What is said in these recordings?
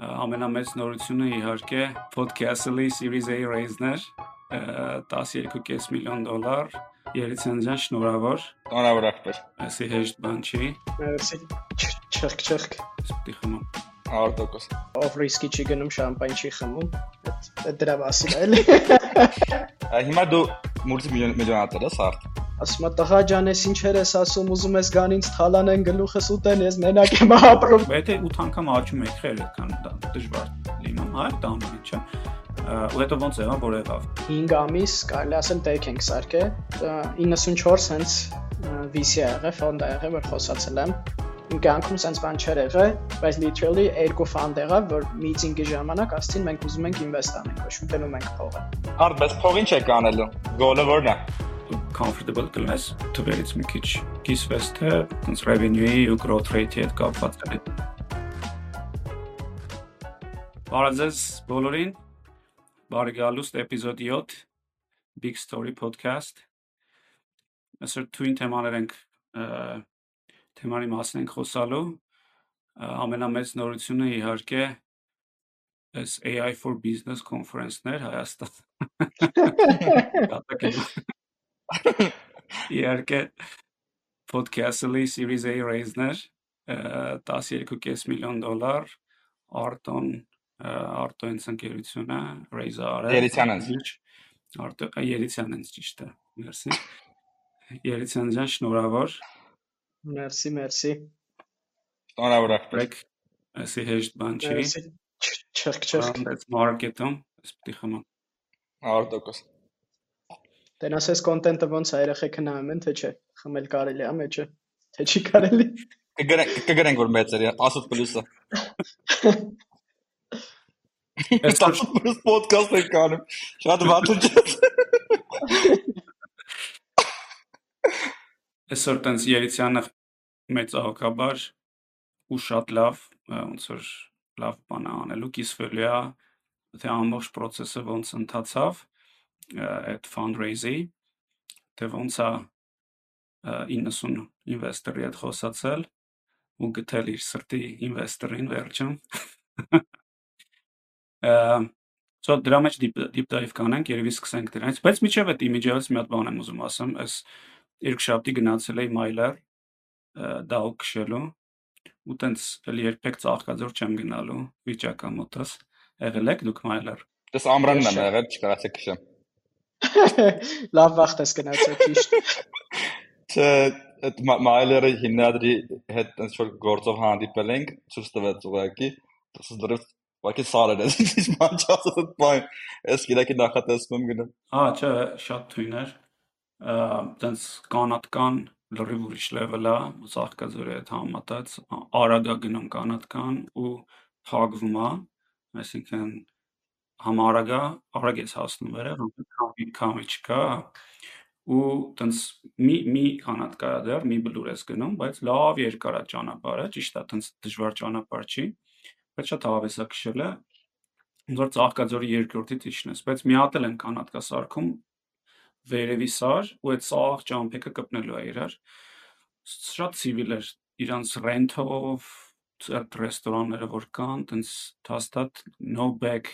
ամենամեծ նորությունը իհարկե Podcast-ը Series A raise-ներ 12.5 միլիոն դոլար Երիցանյան շնորհավոր Շնորհավոր ախպեր Այսի հեշտ բան չի Մերսի չխ չխ Սպիտի խմում Արտոկոս Ով ռիսկի չի գնում շամպայն չի խմում Այդ դրա մասին էլի Հիմա դու մուլտիմիլիոնատոր ես արդ Ասում եմ տղա ջան, ես ինչեր ես ասում, ուզում ես գան ինձ թալանեն գլուխս ուտեն, ես մենակ եմ ապրում։ Եթե 8 անգամ աճում եք խեր, այդքան դժվար լինում, հա, դա ամեն ինչը։ Ու հետո ոնց եղավ, որ եղավ։ 5 ամիս, կարելի ասել տեք ենք սարքել։ 94 հենց VC ա եղել, ֆոնդ ա եղել, որ խոսացել եմ։ Իմ կյանքում sense բան չէր եղել, բայց literally երկու ֆանդ եղավ, որ meeting-ի ժամանակ ասցին մենք ուզում ենք invest անենք, ոչ ուտենում ենք փողը։ Արդ, բայց փողին չեք անելու։ Գոլը ո՞րն է comfortable կլնես թվերից մի քիչ կիսվես թե ոնց revenue-ի ու growth rate-ի հետ կապված է։ Բարեձեզ բոլորին։ Բարի գալուստ էպիզոդ 7 Big Story podcast։ Այսօր twin թեմաներ ենք թեմանի մասին ենք խոսալու։ Ամենամեծ նորությունը իհարկե այս AI for Business conference-ներ Հայաստան։ Իհարկե podcast-ը Series A raise-ներ 12.5 միլիոն դոլար Արտոն Արտոյնց ընկերությունը raise արել Երիցյանենց Արտո Երիցյանենց ճիշտ է մերսի Երիցյան ջան շնորհավոր Մերսի մերսի Շնորհավոր ախպեր Այսի հեշտ բան չի չխ That's market-ում սպիտի խմում Արտոկոս Տենաս էս կոնտենտը ոնց է երեխեքը նայում են թե չէ։ Խմել կարելի է մեջը։ Թե չի կարելի։ Կգրենք կգրենք որ մեծ է 10 պլյուսը։ Այս 10 պլյուս ոդկաստ եք անում։ Շատ վատ է։ Այսօր տենց Երիցյանը մեծ աղոկաբար ու շատ լավ ոնց որ լավ բան անելու կիսվելու է թե ամբողջ process-ը ոնց ընթացավ այդ fundraise-ի թե ոնց է 90 ինվեստորի հետ խոսացել ու գտել իր սրտի ինվեստորին վերջում So դրա մեջ deep deep dive կանենք, երևի սկսենք դրանից, բայց միջև այդ image-ից մի հատ բան եմ ուզում ասեմ, այս երկշաբթի գնացել էի Myler դաու քշելու ու տենց էլի երբեք ծաղկաձոր չեմ գնալու վիճակա մոտս եղել եք դուք Myler Դες ամրանն եմ եղել, չկարացեք քշեմ Լավ վախտ ես գնացել ճիշտ։ Չէ, այդ մայլերը հիմնադրի հետ այնց որ գործով հանդիպել ենք, ցույց տվեց ուղակի, դες դրով Ուղղակի սարեր ես ինչ մանչած այդ բան։ Ես գիրակի նախատեսում եմ գնա։ Հա, չէ, շատ թույն էր։ Այդպես կանատկան լրիվ ուրիշ level-ա, ծաղկաձորի հետ համատած, արագա գնում կանատկան ու փակվում է, այսինքն համարագա արագ ես հասնում վերև, քամի քամի չկա ու տենց մի մի կանատ կա դեռ մի բլուր ես գնում, բայց լավ երկար է ճանապարհը, ճիշտ է, տենց դժվար ճանապարհ չի, բայց շատ հավես է քշելը։ Ոնց որ ծաղկաձորի երկրորդից իջնես, բայց մի հատ էլ են կանատ կա սարքում վերևի սար ու այդ սաղ ճամփեքը կպնելու է իրար։ Շատ civil էր իրանց rent-ով ռեստորանները որ կան, տենց հաստատ no back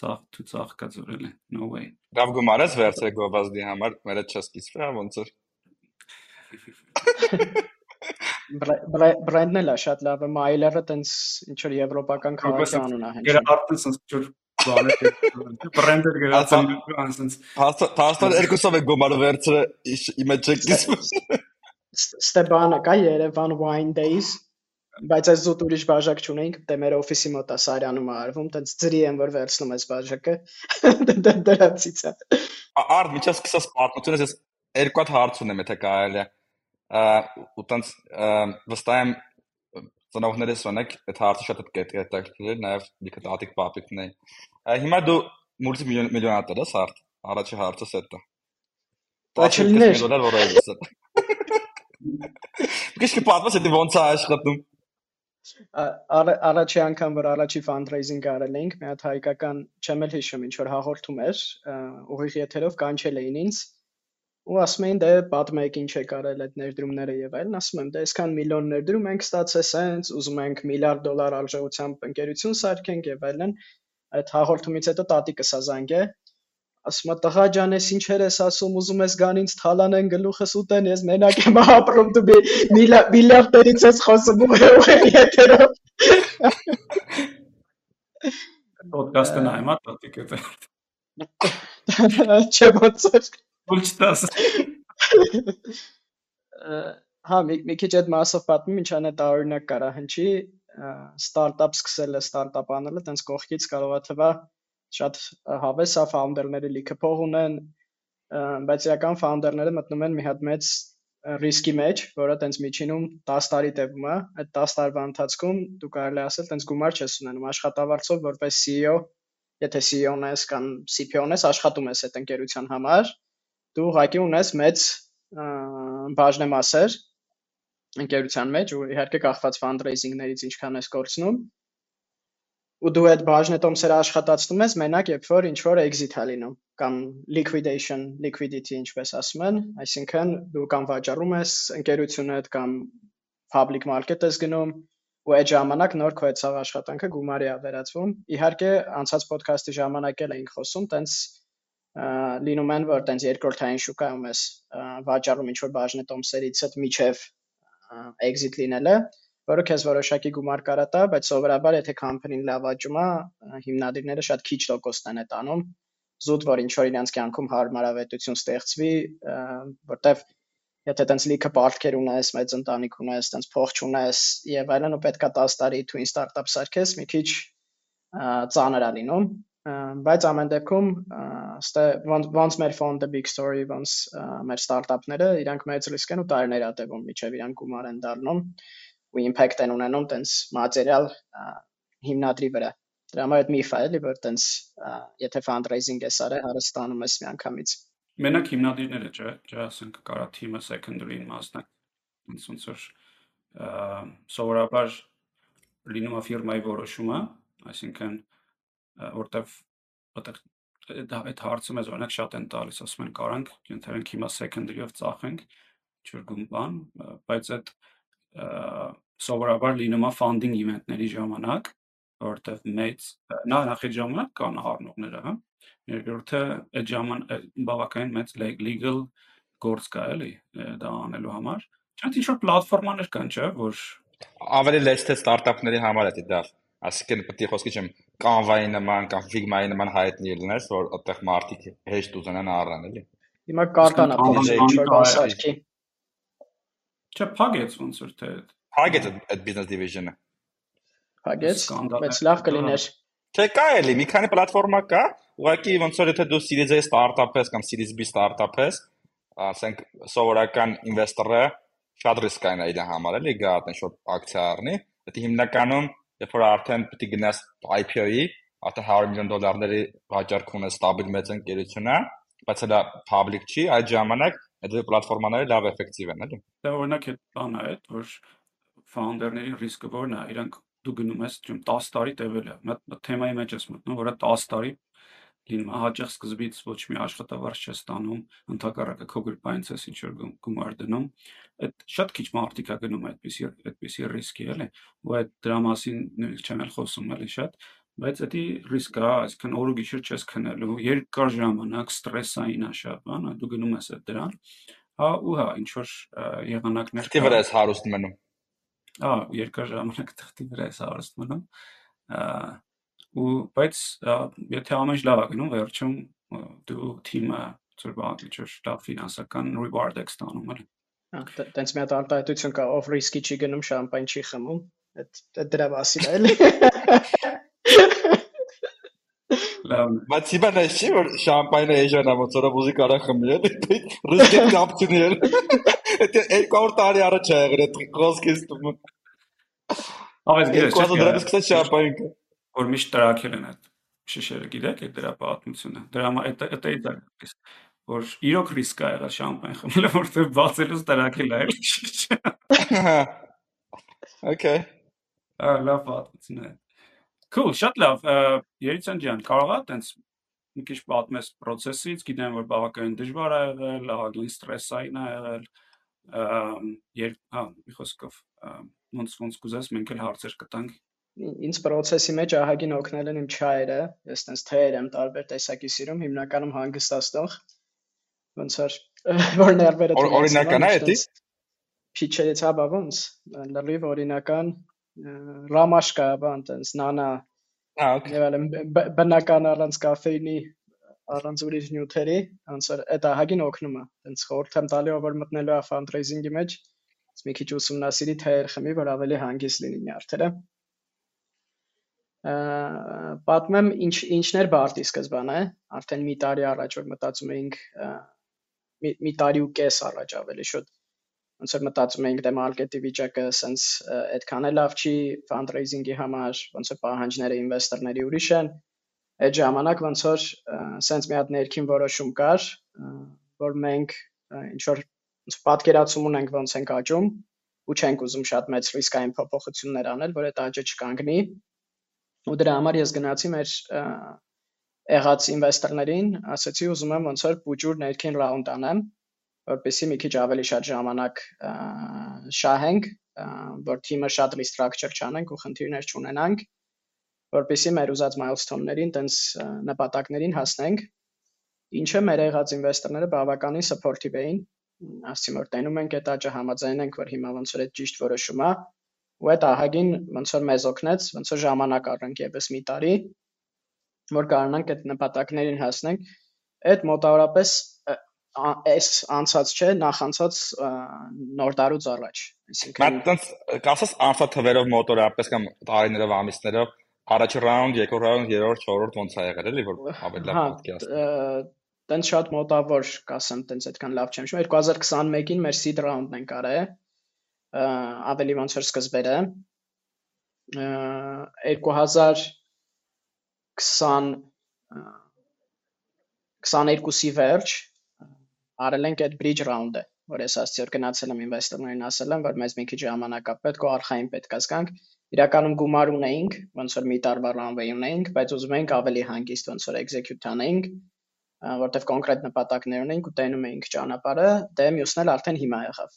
Ծաղ դու ծաղկաձորել է։ No way։ Լավ գումար ես վերցրել գովազդի համար, մերը չես կիսվրա ոնց որ։ Բրենդն էլ է շատ լավ, մայլերը տենց ինչ որ եվրոպական քաղաքի անուն է հենց։ Գրարտն sense ինչ որ բաներ բրենդեր գրածան sense Հաստատ երկուսով է գումարը վերցրել իմը չեք կիսվում։ Ստեբանը կա Երևան Wine Days Բայց այս զուտ ուրիշ բաժակ չունենք, դե մեր օֆիսի մոտ է Սարյանում արվում, տենց ծրի եմ որ վերցնում այս բաժակը։ Դրանցից է։ Արդ միջած սկսած պատմությունը ես երկու հատ հարց ունեմ, եթե կարելի է։ Ու տենց վստահ եմ ծնողներս ունեք այդ հարցը շատ հետաքրքիր, նաև մի քիչ ատիկ պապիկն է։ Հիմա դու մուլտիմիլիոնատոր ես արդ։ Առաջի հարցս է դա։ Դա չլիներ։ Դոլար որպես։ Գիշկի պատմած է ոնց է աշխատում։ առաջի անգամ որ առաջի fundraising արել էինք, մի հատ հայկական, չեմ էլ հիշում, ինչ որ հաղորդում էր, ուղիղ եթերով կանչել էին ինձ ու ասում էին դե պատմեք ինչ է կարել այդ ներդրումները եւ այլն ասում եմ դե այսքան միլիոն ներդրում ենք ստացել սենց ուզում ենք միլիարդ դոլար արժողությամբ ընկերություն սարքենք եւ այլն այդ հաղորդումից հետո տատիկս ազանգե ասում է տղա ջան ես ինչեր ես ասում ուզում ես գան ինձ թալանեն գլուխս ուտեն ես մենակ եմ ապրում դու միլիարդերից ես խոսում ու եթերով Պոդքասթը նայում ա տատիկը դե։ չէ ոնց է Ոչ տաս։ հա մի, մի քիչ այդ մասով պատմում ինչ անե տարօրինակ կարա հնչի ստարտափ սկսելը ստարտափ անելը տենց կողքից կարող է թվա շատ հավես է ֆաունդերները լիքը փող ունեն բայց իրական ֆաունդերները մտնում են մի հատ մեծ ռիսկի մեջ, որը տենց միջինում 10 տարի տևում է, այդ 10 տարվա ընթացքում դու կարելի ասել տենց գումար չես ունենում աշխատավարձով որպես CEO, եթե CEO-ն ես կամ CPO-ն ես, աշխատում ես այդ ընկերության համար, դու ուղղակի ունես մեծ բաժնեմասեր ընկերության մեջ ու իհարկե կախված fundraising-ներից ինչքան ես կորցնում ու դու այդ բաժնետոմսերը աշխատացնում ես մենակ երբ որ ինչ որ exit է լինում կամ liquidation, liquidity ինչպես ասում են, այսինքն դու կամ վաճառում ես ընկերությունդ կամ public market ես գնում ու այդ ժամանակ նոր քո այդ ցավ աշխատանքը գումարի է վերածվում։ Իհարկե, անցած ոդքասթի ժամանակ էլ էինք խոսում, տենց լինում են, որ տենց երկրորդային շուկայում ես վաճառում ինչ որ բաժնե տոմսերից հետ միջև exit լինելը, որը քեզ որոշակի գումար կարա տա, բայց սովորաբար եթե company-ն լավ աճում է, հիմնադիրները շատ քիչ տոկոսն են տանում, զուտ որ ինչ որ իրենց կյանքում հարմարավետություն ստեղծվի, որտեվ եթե տենց լիքը պարտքեր ունես, մեծ ընտանիք ունես, տենց փող չունես եւ այլն ու պետքա 10 տարի twin startup սարքես, մի քիչ ծանր է լինում բայց ամեն դեպքում ստե ոնց մեր ֆոնդը big story ոնց մեր ստարտափները իրանք մեծ ռիսկ են ու տարիներ ա տևում միջև իրանք գումար են դառնում ու impact են ունենում տենց մատերիալ հիմնադրի վրա դրա համար այդ միֆ է էլի որ տենց եթե fundraising ես արել հարստանում ես միանգամից մենակ հիմնադիրները չէ չէ ասենք կարա թիմը secondary-ին մասնակ ոնց ոնց որ սովորաբար լինում է ֆիրմայի որոշումը այսինքն որտեվ այդտեղ դա այդ հարցը մեզ օրինակ շատ են տալիս, ասում են կարանք ենթարենք հիմա secondary-ով ծախենք ինչ-որ բան, բայց այդ սովորաբար լինում է funding event-ների ժամանակ, որտեվ մեծ նա նախի ժամանակ կան առնողները, հա։ Երկրորդը այդ ժաման բավականին մեծ legal գործ կա էլի դա անելու համար։ Չէ՞ ինչ-որ պլատֆորմաներ կան, չէ՞, որ ավելի լեզ թե ստարտափների համար է դա Այսինքն պետք է խոսքի չեմ Canva-ի նման կամ Figma-ի նման հայտնի լինես, որ այդտեղ մարդիկ հեշտ ուզենան առան, էլի։ Հիմա կարտան է փոխել ինչ-որ բասարկի։ Չէ, փագեց ոնց որ թե Փագեց այդ business division-ը։ Փագեց, բայց լավ կլիներ։ Չէ, կա էլի, մի քանի պլատֆորմա կա, ուղղակի ոնց որ եթե դու Series A startup ես կամ Series B startup ես, ասենք սովորական ինվեստորը շատ ռիսկային է իր համար, էլի գա այդպես շոտ ակցիա առնի, դա հիմնականում երբ որ արդեն պետք է գնաս IPO-ի, արդեն 100 միլիոն դոլարների վաճառք ունես ստաբիլ մեծ ընկերությունա, բայց դա public չի, այդ ժամանակ այդ պլատֆորմաները լավ էֆեկտիվ են, էլի։ Դա օրինակ է բանը է, որ ֆաունդերների ռիսկը որն է, իրանք դու գնում ես, չեմ 10 տարի տևել է։ Մի թեմայի մեջ ես մտնում, որը 10 տարի լինում է հաճախ սկզբից ոչ մի աշխատավարձ չես ստանում, ընդհակառակը քո գրպանից ես ինչ որ գումար դնում, այդ շատ քիչ մարդիկ է գնում այդպիսի այդպիսի ռիսկի էլի, ու այդ դրա մասին նույնիսկ չեմ էլ խոսում էլի շատ, բայց դա ռիսկ է, այսինքն օր ու գիշեր չես քնելու, երկար ժամանակ ստրեսային է շատ, բան, դու գնում ես այդ դրան, հա ու հա ինչ որ եղանակներ թղթի վրա ես հարուստ մնում։ Հա, երկար ժամանակ թղթի վրա ես հարուստ մնում ու բայց եթե ամեն ինչ լավ է գնում վերջում դու թիմը ինչ որ լավ ֆինանսական reward եք ստանում էլի Տենց մի հատ արտահայտություն կա, ով ռիսկի չի գնում, շամպայն չի խմում։ Այդ դրա մասին է, էլի։ Բայց հիմա նա չի որ շամպայնը էժանա ոնց որ ուզի կարա խմի, էլի։ Ռիսկի կապցունի էլ։ Դա 200 տարի առաջ է եղել այդ խոսքից դու։ Ավես գիտես, 2000 դրամից կսա շամպայն կա որ միշտ տրակել են այդ շշերը, գիտեք, այդ դրա պատմությունը։ Դրա այդ այդ այդ որ իրոք ռիսկ է եղել շամպայն խմելը, որտեղ բացելուց տրակել է այլ շշը։ Okay։ Ահա լավ պատմություն է։ Cool, շատ լավ։ Երիցան ջան, կարողա տենց մի քիչ պատմես process-ից, գիտեմ որ բավականին դժվար է եղել, ահագին ստրեսային է եղել, երբ հա, մի խոսքով ոնց ոնց կուզես մենք էլ հարցեր կտանք ինձ process-ի մեջ ահագին օգնել են իմ չայերը, ես տենց թեյեր եմ տարբեր տեսակի սիրում, հիմնականում հանգստացնող, ոնց որ որ ներվերը օրինական է դա փիչերից հա բա ոնց լրիվ օրինական ռամաշկա բան տենց նանա Ահա, բնական առանց կաֆեինի, առանց ուրիշ նյութերի, ոնց որ այդ ահագին օգնում է։ Տենց խորհուրդ եմ տալի, ով որ մտնելու է ֆանդրեյզինգի մեջ, մի քիչ ուսումնասիրի թեյեր խմի, որ ավելի հանգիստ լինի նյարդերը։ Պատմեմ ինչ ինչներ բարտի սկզբանե, արդեն մի տարի առաջ որ մտածում էինք մի, մի տարի ու կես առաջ ավելի շուտ ոնց որ մտածում էինք դե մարքեթի վիճակը սենց այդքան էլ լավ չի ֆանդրեյզինգի համար, ոնց որ պահանջները ինվեստորների ուրիշ են։ Այդ ժամանակ ոնց որ սենց մի հատ ներքին որոշում կար, որ մենք ինչ որ պատկերացում ունենք ոնց ենք աճում ու չենք ուզում շատ մեծ ռիսկային փոփոխություններ անել, որ այդ աճը չկանգնի։ Ու դրա համար ես գնացի մեր եղած ինվեստորներին, ասացի ուզում եմ ոնց որ բուջուր ներքին ռաունդ անեմ որպեսզի մի քիչ ավելի շատ ժամանակ շահենք, որ թիմը շատ restructure չանենք ու խնդիրներ չունենանք, որպեսզի մեր ուզած milestone-ներին, տենց նպատակներին հասնենք։ Ինչը մեր եղած ինվեստորները բավականին supportive էին, ասում որ տենում ենք այդ աճը համաձայն ենք, որ հիմա ոնց որ այդ ճիշտ որոշում է, ու այդ ահագին ոնց որ մեզ օգնեց, ոնց որ ժամանակ առանք եւս մի տարի, որ կարողանանք այդ նպատակներին հասնենք։ Այդ մոտավորապես այս անցած չէ, նախանցած նոր տարուց առաջ, այսինքն Բայց տենց կասես անցած թվերով մոտորապես կամ տարիներով, ամիսներով առաջ ռաունդ, երկրորդ ռաունդ, երրորդ, չորրորդ ոնց է եղել էլի որ ավելի լավ պատկի ասեմ։ Տենց շատ մոտավոր կասեմ, տենց այդքան լավ չեմ շում։ 2021-ին մեր seed round-ն ենք արել։ Ավելի ոնց որ սկզբերը 2020 22-ի վերջ արել ենք այդ bridge round-ը, որ ես ասացի, որ գնացել եմ ինվեստորներին ասել եմ, որ մեզ մի քիչ ժամանակ է պետք, ու արխային պետք է զգանք։ Իրականում գումար ունեինք, ոնց որ մի տարվա runway ունեինք, բայց ուզում էինք ավելի հանգիստ ոնց որ execute անեինք, որտեվ կոնկրետ նպատակներ ունեինք ու տենում էինք ճանապարհը, դե մյուսն էլ արդեն հիմա եղավ։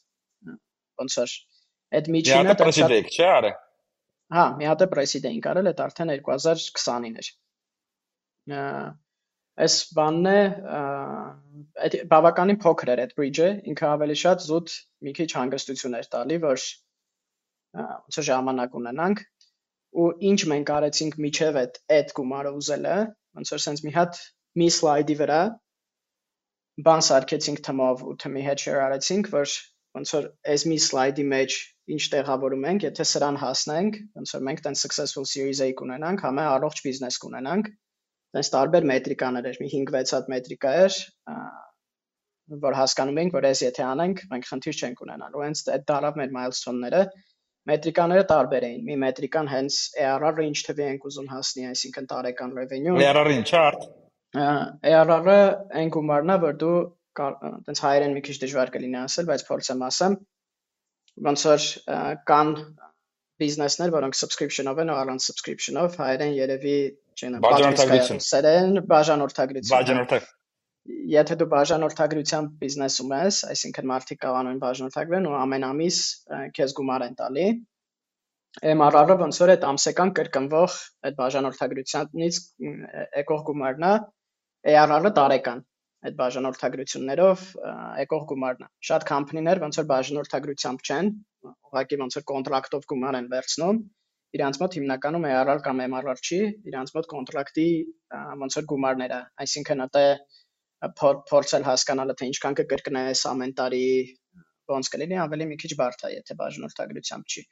Ոնց որ այդ միջինը դա շատ չէ արը։ Հա, մի հատ է պրեսիդ էինք արել, այդ արդեն 2020-ին էր այս բանն է այդ բավականին փոքր էր այդ bridge-ը, ինքը ավելի շատ զուտ մի քիչ հանգստություն էր տալի, որ ոնց ժամանակ ունենանք ու ինչ մենք արեցինք միջև այդ այդ գումարը ուզելը, ոնց որ sense մի հատ մի slide-ի վրա բան սարքեցինք թմով ու թմի հետ share արեցինք, որ ոնց որ այս մի slide-ի մեջ ինչ տեղավորում ենք, եթե սրան հասնենք, ոնց որ մենք տեն successful series A կունենանք, համը առողջ բիզնես կունենանք, տես տարբեր մետրիկաներ էր, մի 5-6 հատ մետրիկա էր, որ հասկանում ենք, որ այս եթե անենք, մենք խնդիր չենք ունենալ։ Ու հենց այդ դարավ մեր milestone-ները, մետրիկաները տարբեր էին։ Մի մետրիկան հենց ARR-ը ինչ թվի ենք ուզում հասնի, այսինքն տարեկան revenue։ ARR-ը ինչ արդ։ ARR-ը այն գումարն է, որ դու տենց հայերեն մի քիչ դժվար կլինի ասել, բայց փորձեմ ասեմ։ Ոնց որ կան բիզնեսներ, որոնք subscription-ով են, առանց subscription-ով, հայերեն երևի չեն բաժանորդագրություն սերեն բաժանորդագրություն բաժանորդակ եթե դու բաժանորդագրությամբ բիզնեսում ես, այսինքն մարդիկ են բաժանորդագրեն ու ամեն ամիս քեզ գումար են տալի, MRR-ը ոնց որ այդ ամսական կրկնվող այդ բաժանորդագրությունից եկող գումարն է, ARR-ը տարեկան այդ բաժանորդագրություններով եկող գումարն է։ Շատ կամփանիներ ոնց որ բաժանորդագրությամբ չեն, ուղղակի ոնց որ կոնտրակտով գումար են վերցնում, իրանց մոտ հիմնականում ARR կամ MRR չի, իրանց մոտ կոնտրակտի ոնց որ գումարներ է, այսինքն դա փորձել հասկանալը թե ինչքան կկրկնես ամեն տարի ոնց կլինի, ավելի մի քիչ բարդ է, եթե բաժանորդագրությամբ չի։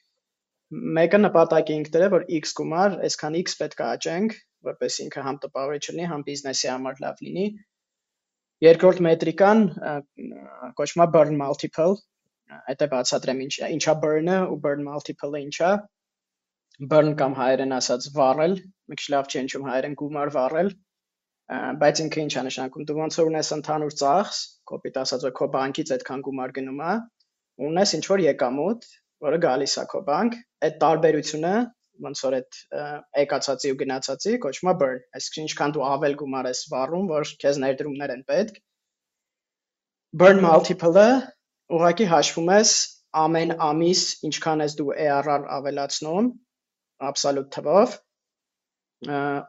Մեկը նպատակ էինք դրել, որ X գումար, այսքան X պետք է աճենք, որպես ինքը համ տպավորիչ լինի, համ բիզնեսի համար լավ լինի։ Երկրորդ մետրիկան կոչվում է burn multiple, այդ է բացատրեմ ինչ ինչա burn-ը ու burn multiple-ը ինչա burn կամ հայերեն ասած վառել, մի քիչ լավ չի հնչում հայերեն գումար վառել, բայց ինքը ինչ է նշանակում, դու ոնց որ ունես ընդհանուր ծախս, կոպիտ ասած որ քո բանկից այդքան գումար գնում է, ունես ինչ որ եկամուտ, որը գալիս է քո բանկ, այդ տարբերությունը ոնց որ այդ եկածածի ու գնացածի կոչվում է burn, այսինքն ինչքան դու ավել գումար ես վառում, որ քեզ ներդրումներ են պետք։ Burn multiple-ը ուղղակի հաշվում ես ամեն ամիս ինչքան ես դու ARR ավելացնում absolute թվով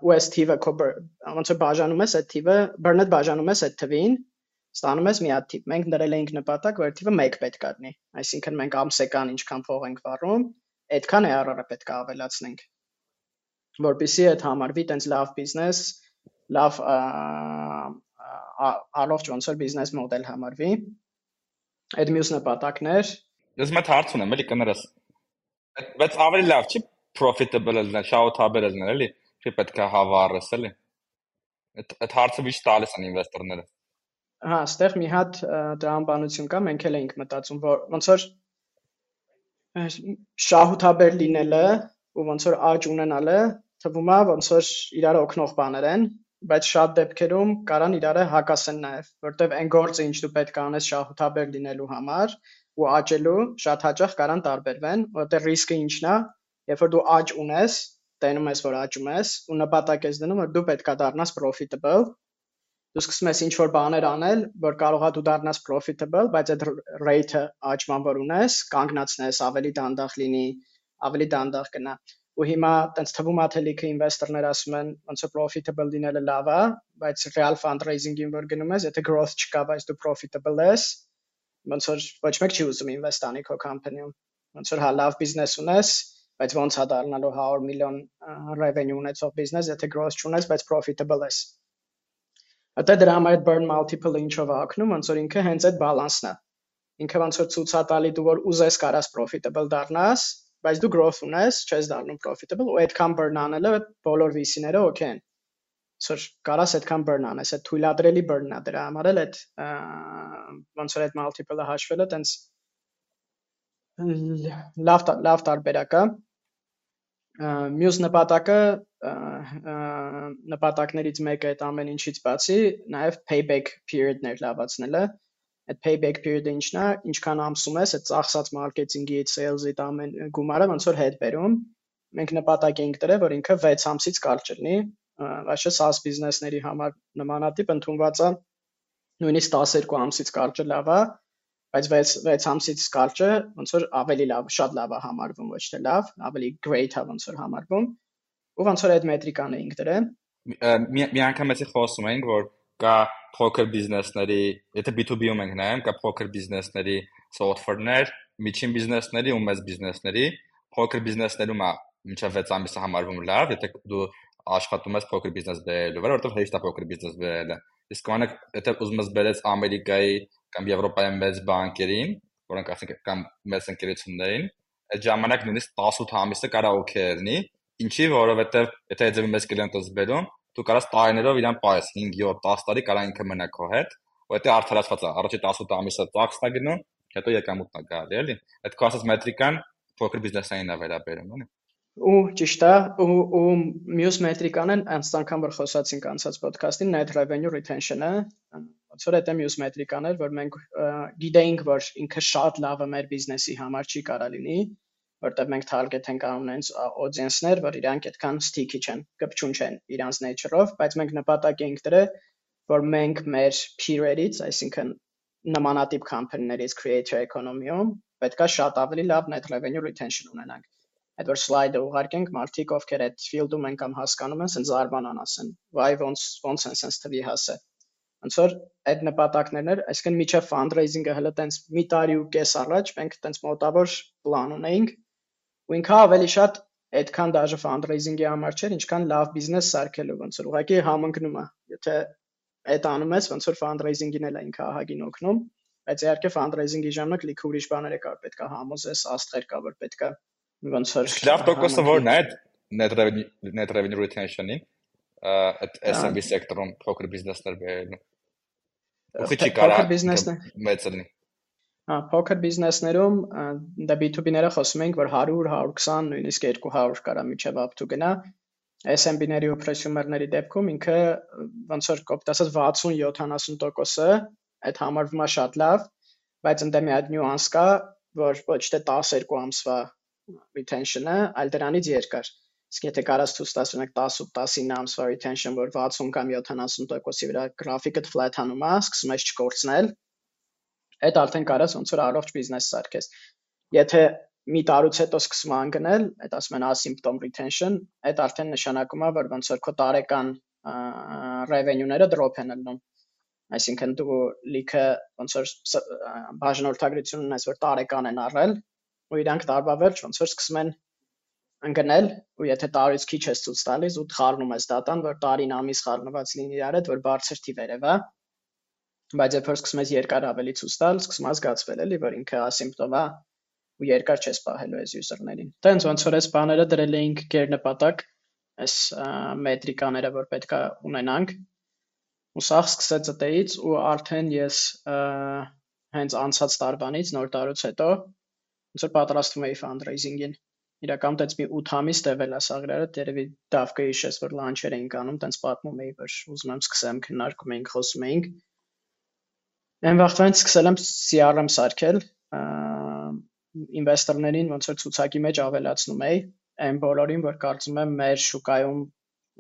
ու այս թիվը ոնց որ բաժանում ես այդ թիվը burn-ը բաժանում ես այդ թվին ստանում ես մի հատ թիվ։ Մենք դրել էինք նպատակ, որ թիվը 1 պետք է լինի։ Այսինքն մենք ամսեկան ինչքան փող ենք վառում, այդքան ARR-ը պետք է ավելացնենք։ Որպեսզի այդ համարվի տենց լավ բիզնես, լավ առողջ ոնց որ բիզնես մոդել համարվի։ Այդ մյուս նպատակներ։ Ես մտ հարց ունեմ, էլի կներես։ Բայց ավելի լավ չի profitable լինել, շահութաբեր լինել, էլի։ Չի պետք է հավառես, էլի։ Այդ այդ հարցը միշտ տալիս են ինվեստորները։ Հա, այստեղ մի հատ տրամաբանություն կա, մենք էլ էինք մտածում, որ ոնց որ շահութաբեր լինելը ու ոնց որ աճ ունենալը թվում է ոնց որ իրար օգնող բաներ են, բայց շատ դեպքերում կարան իրարը հակասեն նաև, որտեվ այն գործը, ինչ դու պետք է անես շահութաբեր լինելու համար ու աճելու, շատ հաճախ կարան տարբերվեն, որտեղ ռիսկը ինչն է, երբ որ դու աճ ունես, տենում ես, որ աճում ես ու նպատակ ես դնում, որ դու պետք է դառնաս profitable դու սկսում ես ինչ-որ բաներ անել, որ կարողա դու դառնաս profitable, բայց այդ rate-ը աճման որ ունես, կանգնացնես, ավելի դանդաղ լինի, ավելի դանդաղ գնա։ Ու հիմա տենց թվում է թե լիքը ինվեստորներ ասում են, ոնց է profitable լինելը լավ է, բայց real fundraising-ին որ գնում ես, եթե growth չկա, բայց դու profitable ես, ոնց որ ոչ մեկ չի ուզում invest անի քո company-ում։ Ոնց որ հա լավ բիզնես ունես, բայց ոնց է դառնալու 100 միլիոն revenue ունեցող բիզնես, եթե growth չունես, բայց profitable ես։ Հետո դրա համար այդ burn multiple-ը ինչով է ակնում, ոնց որ ինքը հենց այդ բալանսն է։ Ինքը ոնց որ ցույց է տալի դու որ ուզես կարաս profitable դառնաս, բայց դու growth ունես, չես դառնում profitable ու այդքան burn անելը բոլոր VC-ները okay են։ Սոր կարաս այդքան burn անես, այդ թույլատրելի burn-ն է դրա համար էլ այդ ոնց որ այդ multiple-ը հաշվելը տենց լավ լավ տարբերակ է մյուս նպատակը նպատակներից մեկը այդ ամեն ինչից բացի նաև payback period-ներ լավացնելը այդ payback period-ը ինչն է ինչքան ամսում ես այդ ծախսած մարքեթինգից sales-ից ամեն գումարը ոնց որ հետ բերում մենք նպատակ էինք դրել որ ինքը 6 ամսից կարճ լինի այսինքն SaaS բիզնեսների համար նմանատիպ ընդունված է նույնիսկ 12 ամսից կարճը լավ է բայց 6 6 ամսից կարճը ոնց որ ավելի լավ, շատ լավ է համարվում, ոչ թե լավ, ավելի great է ոնց որ համարվում։ Ու ոնց որ այդ մետրիկան էինք դրել։ Մի անգամ էսի խոսում էինք, որ կա poker բիզնեսների, եթե B2B-ում ենք նայում, կա poker բիզնեսների software-ներ, միջին բիզնեսների ու մեծ բիզնեսների։ Poker բիզնեսներում է մինչև 6 ամիսը համարվում լավ, եթե դու աշխատում ես poker բիզնես բերելու վրա, որովհետև հեշտ է poker բիզնես բերելը։ Իսկ կանակ եթե ուզում ես բերես Ամերիկայի կամ Եվրոպայի մեծ բանկերին, որոնք ասենք կամ մեծ ընկերություններին, այդ ժամանակ նույնիսկ 18 ամիսը կարա օքեյ լինի, ինչի որովհետև եթե այդ մեծ կլիենտ ես բերում, դու կարաս տարիներով իրան պայես 5, 7, 10 տարի կարա ինքը մնա քո հետ, դա արդարացված է, առաջի 18 ամիսը ծախսն է գնում, հետո եկամուտն է գալի, էլի։ Այդ քո ասած մետրիկան փոքր բիզնեսային է վերաբերում, էլի։ Ու ճիշտ է, ու ու մյուս մետրիկան են անց անգամ որ խոսացինք անցած ոդքասթին net revenue retention-ը, ոնց որ դա մյուս մետրիկան էր, որ մենք գիտեինք, որ ինքը շատ լավը մեր բիզնեսի համար չի կարա լինի, որտեղ մենք target ենք անում այնց audience-ներ, որ իրանք այդքան sticky չեն, կպչուն չեն իրանց nature-ով, բայց մենք նպատակ ենք դրել, որ մենք մեր peer-երից, այսինքն նմանատիպ company-ներից creator economy-ում պետքա շատ ավելի լավ net revenue retention ունենանք այդ որ slide-ը ուղարկենք մարդիկ ովքեր այդ field-ում են կամ հասկանում են, ասեն զարմանան ասեն, վայ ոնց ոնց են sense թվի հասել ոնց որ այդ նպատակներն էր, այսինքն միջև fundraising-ը հələ տենց մի տարի ու կես առաջ մենք տենց մոտավոր պլան ունեինք ու ինքը ավելի շատ այդքան դաժե fundraising-ի համար չէր, ինչքան լավ բիզնես սարքելու ոնց որ ուղղակի համընկնում է։ Եթե այդ անում ես, ոնց որ fundraising-ին էլ ինքը ահագին օգնում, բայց իհարկե fundraising-ի ժամանակ լիքը ուրիշ բաներ կա, պետք է համոզես, աստղեր կա, որ պետք է ոնց որ լավ տոկոսը որն է net revenue net revenue retention-ին այդ SMB սեկտորում փոքր բիզնեսներ բերելու Ուղղի չի կարա մեծ լինի։ Հա, փոքր բիզնեսներում դա B2B-ները խոսում ենք, որ 100, 120, նույնիսկ 200 կարա միջև up to գնա։ SMB-ների ու prosumer-ների դեպքում ինքը ոնց որ կոպտ ասած 60-70%-ը այդ համարվում է շատ լավ, բայց ընդ մի հատ նյուանս կա, որ ոչ թե 12 ամսվա retention-ը, այլ դրանից երկար։ իսկ եթե կարաս ցույց տաս ունեք 10 ու 19 ամսվա retention, որ 60 կամ 70%-ի վրա գրաֆիկը flat-անում է, սկսում ես չկորցնել, այդ արդեն կարաս ոնց որ առողջ բիզնես սարքես։ Եթե մի տարուց հետո սկսում է անգնել, այդ ասում են asymptom retention, այդ արդեն նշանակում է, որ ոնց որ քո տարեկան revenue-ները drop են ելնում։ Այսինքն դու լիքը ոնց որ բաժանորդագրություն ունես, որ տարեկան են առել, ու իրանք տարվա վերջ ոնց որ սկսում են ընկնել, ու եթե տարից քիչ ես ցույց տալիս ու խառնում ես դատան, որ տարին ամիս խառնված լինի իրար հետ, որ բարձր թիվեր է, վա։ Բայց որ սկսում ես երկար ավելի ցույց տալ, սկսում է զգացվել էլի, որ ինքը ասիմպտոմ է, ու երկար չես պահելու այս user-ներին։ Տենց ոնց որ այս բաները դրել էինք գերնպատակ, այս մետրիկաները, որ պետքա ունենանք, ու սա սկսեց ըտեից ու արդեն ես հենց անցած տարվանից նոր տարուց հետո ոնց որ պատրաստվում էի fundraising-ին իրական տենց մի 8 ամիս տևել է սա գրերը, երևի դավ կհիշես, որ լանչեր էինք անում, տենց պատմում էի, որ ուզում եմ սկսեմ, քննարկում էինք, խոսում էինք։ Այն վաղտվանից սկսել եմ CRM սարքել, ինվեստորներին ոնց որ ցուցակի մեջ ավելացնում էի, այն բոլորին, որ կարծում եմ մեր շուկայում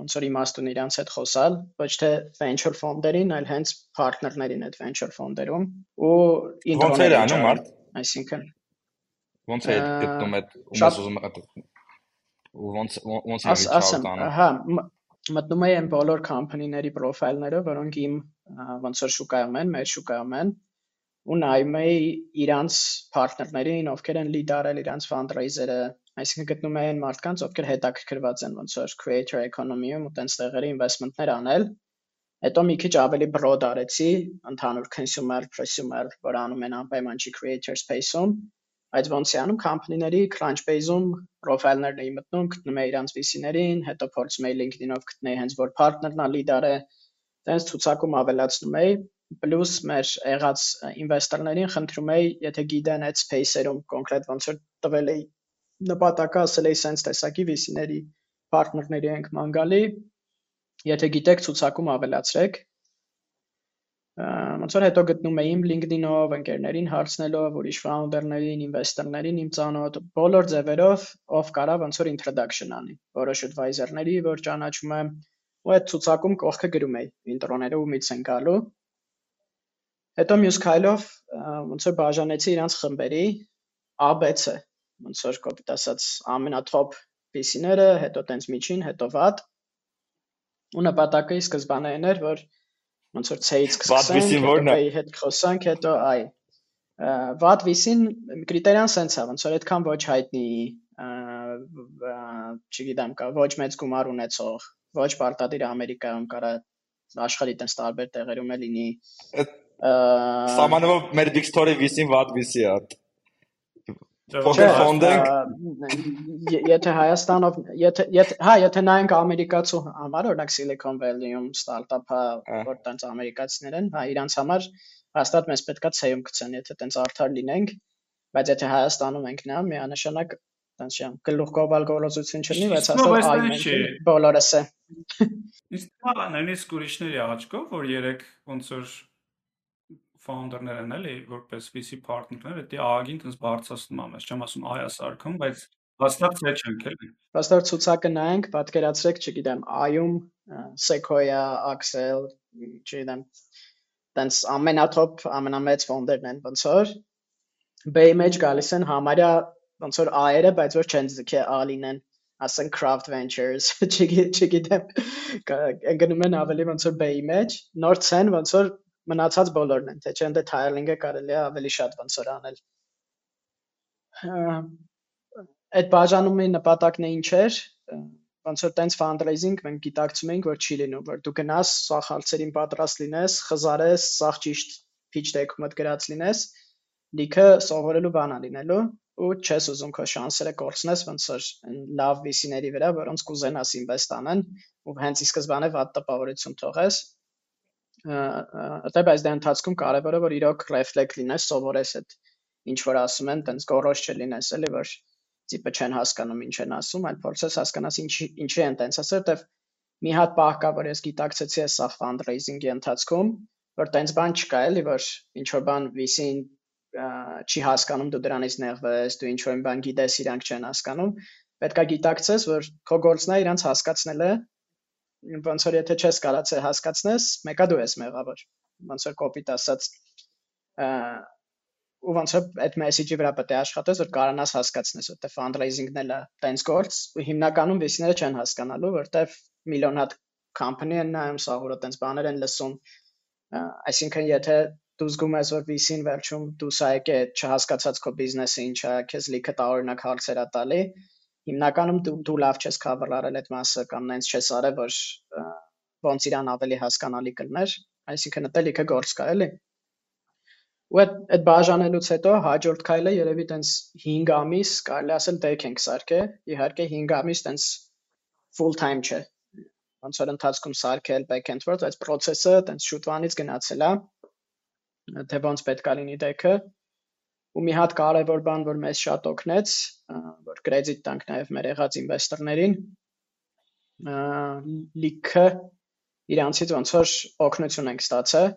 ոնց որ իմաստ ունի իրանց հետ խոսալ, ոչ թե venture fund-երին, այլ հենց partner-ներին այդ venture fund-երում ու է անում մարդ, այսինքն ոնց է գտնում այդ ումս ուզում ու ոնց ոնց է reach-out Հա, մտնում եմ բոլոր company-ների պրոֆայլները, որոնք իմ ոնց որ շուկայում են, մեր շուկայում են, ու նայում էի իրանց partner-ներին, ովքեր են lead արել իրանց fundraiser-ը, այսինքն գտնում էի այն մարդկանց, ովքեր հետաքրքրված են ոնց որ creator economy-ում ու տենց տեղերի investment-ներ անել։ Հետո մի քիչ ավելի broad արեցի, ընդհանուր consumer, prosumer, որ անում են անպայման չի creator space-ում, բայց ոնց է անում company-ների Crunchbase-ում profile-ներն էի մտնում, գտնում էի իրանց VC-ներին, հետո փորձում էի LinkedIn-ով գտնել հենց որ partner-նա lead արե, տենց ցուցակում ավելացնում էի պլյուս մեր եղած ինվեստորներին խնդրում էի, եթե գիտեն այդ space-երում կոնկրետ ոնց որ տվել էի նպատակը ասել էի sense տեսակի VC-ների partner-ների ենք մանգալի, եթե գիտեք ցուցակում ավելացրեք ոնց որ հետո գտնում էի իմ LinkedIn-ով, ընկերներին հարցնելով, ուրիշ founder-ներին, investor-ներին իմ ծանոթ, բոլոր ձևերով, ով կարա ոնց որ introduction անի, որոշ advisor-ների, որ ճանաչում եմ, ու այդ ցուցակում կողքը գրում էի, ինտրոները ումից են գալու, Հետո մյուս քայլով ոնց որ բաժանեցի իրանց խմբերի ABC, ոնց որ կոպիտ ասած ամենաթոփ PC-ները, հետո տենց միջին, հետո վատ։ Ու նպատակը ի սկզբանե էր, որ ոնց որ C-ից սկսենք, հետո A-ի հետ խոսանք, հետո I։ Վատ VC-ն կրիտերիան սենց է, ոնց որ այդքան ոչ հայտնի, չգիտեմ, կա ոչ մեծ գումար ունեցող, ոչ պարտադիր Ամերիկայում կարա աշխարհի տես տարբեր տեղերում է լինի Սամանով մեր story VC-ին վատ VC է։ Փոքր ֆոնդ ենք։ Եթե Հայաստանով, եթե եթե հա, եթե նայենք ամերիկացու համար, օրինակ Silicon Valley-ում ստարտափը, որ տենց ամերիկացիներ են, հա, իրանց համար հաստատ մեզ պետքա ցեյում գցեն, եթե տենց արդար լինենք, բայց եթե Հայաստանում ենք նա, միանշանակ տենց շան գլուխ գովալ գոլոզություն չլինի, բայց հաստատ այ մենք բոլորս է։ Իսկ հա, նույնիսկ ուրիշների աչքով, որ երեք ոնց որ founder-ներ են էլի, որպես VC partner-ներ, դա ԱԱԳ-ին տես բարձրացնում ամ, ես չեմ ասում այ ասարկում, բայց հաստատ չէ չենք էլի։ Հաստատ ցուցակը նայենք, պատկերացրեք, չգիտեմ, Այում Sequoia, Axel, չգիտեմ, տենց ամենաթոփ ամենամեծ ֆոնդերն են ոնց որ B-ի մեջ գալիս են համարյա ոնց որ A-երը, բայց որ չեն ձգե A լինեն ասեն craft ventures չգիտեմ գնում են ավելի ոնց որ B-ի մեջ նոր ցեն ոնց որ մնացած բոլորն են, թե չէ ընդ tiling-ը կարելի է ավելի շատ ոնց որ անել։ Այդ բաժանումի նպատակն է ինչ էր, ոնց որ տենց fundraising մենք գիտակցում ենք, որ չի լինում, որ դու գնաս սախ հարցերին պատրաստ լինես, խզարես, սախ ճիշտ pitch deck-ումդ գրած լինես, լիքը սովորելու բան լինելու ու չես ուզում քո շանսերը կորցնես ոնց որ լավ VC-ների վրա, որոնց կուզենաս ինվեստ անեն ու հենց ի սկզբանե վատ տպավորություն թողես Դե բայց դե ընթացքում կարևորը որ իրոք ռեֆլեկտ լինես, սովորես այդ ինչ որ ասում են, տենց գորոշ չլինես, էլի որ տիպը չեն հասկանում ինչ են ասում, այլ փորձես հասկանաս ինչ ինչի են տենց ասել, որտեվ մի հատ պահ կա, որ ես գիտակցեցի այս սա fundraising-ի ընթացքում, որ տենց բան չկա, էլի որ ինչ որ բան VC-ին չի հասկանում դու դրանից նեղվես, դու ինչ որ բան գիտես, իրանք չեն հասկանում, պետքա գիտակցես, որ քո գործն է իրանց հասկացնելը, ոնց որ եթե չես կարացել հասկացնես, մեկա դու ես մեղավոր։ Ոնց որ կոպիտ ասած ու ոնց որ այդ մեսեջի վրա պետք է աշխատես, որ կարողանաս հասկացնես, որտեղ fundraising-ն էլ է տենց գործ, ու հիմնականում վիսիները չեն հասկանալու, որտեղ միլիոն հատ company են նայում, սաղուրը տենց բաներ են լսում։ Այսինքն եթե դու զգում ես, որ VC-ին վերջում դու սա եկե չհասկացած քո բիզնեսը ինչ է, քեզ լիքը տարօրինակ հարցեր ա տալի, հիմնականում դու դու լավ չես cover արել այդ մասը կամ նենց չես արել, որ ոնց իրան ավելի հասկանալի կլներ, այսինքն դա լիքը գործ կա, էլի։ Ու այդ այդ բաժանելուց հետո հաջորդ քայլը երևի տենց 5 ամիս կարելի ասել դեք ենք սարքել։ Իհարկե 5 ամիս տենց full time չէ։ Ոնց որ ընթացքում սարքել back-end work, այս process-ը տենց շուտվանից գնացել է։ Թե ոնց պետքա լինի դեքը։ Ու մի հատ կարևոր բան, որ մեզ շատ օգնեց, որ կրեդիտ տանք նաև մեր եղած ինվեստորներին, լիքը իրանցից ոնց որ օգնություն ենք ստացել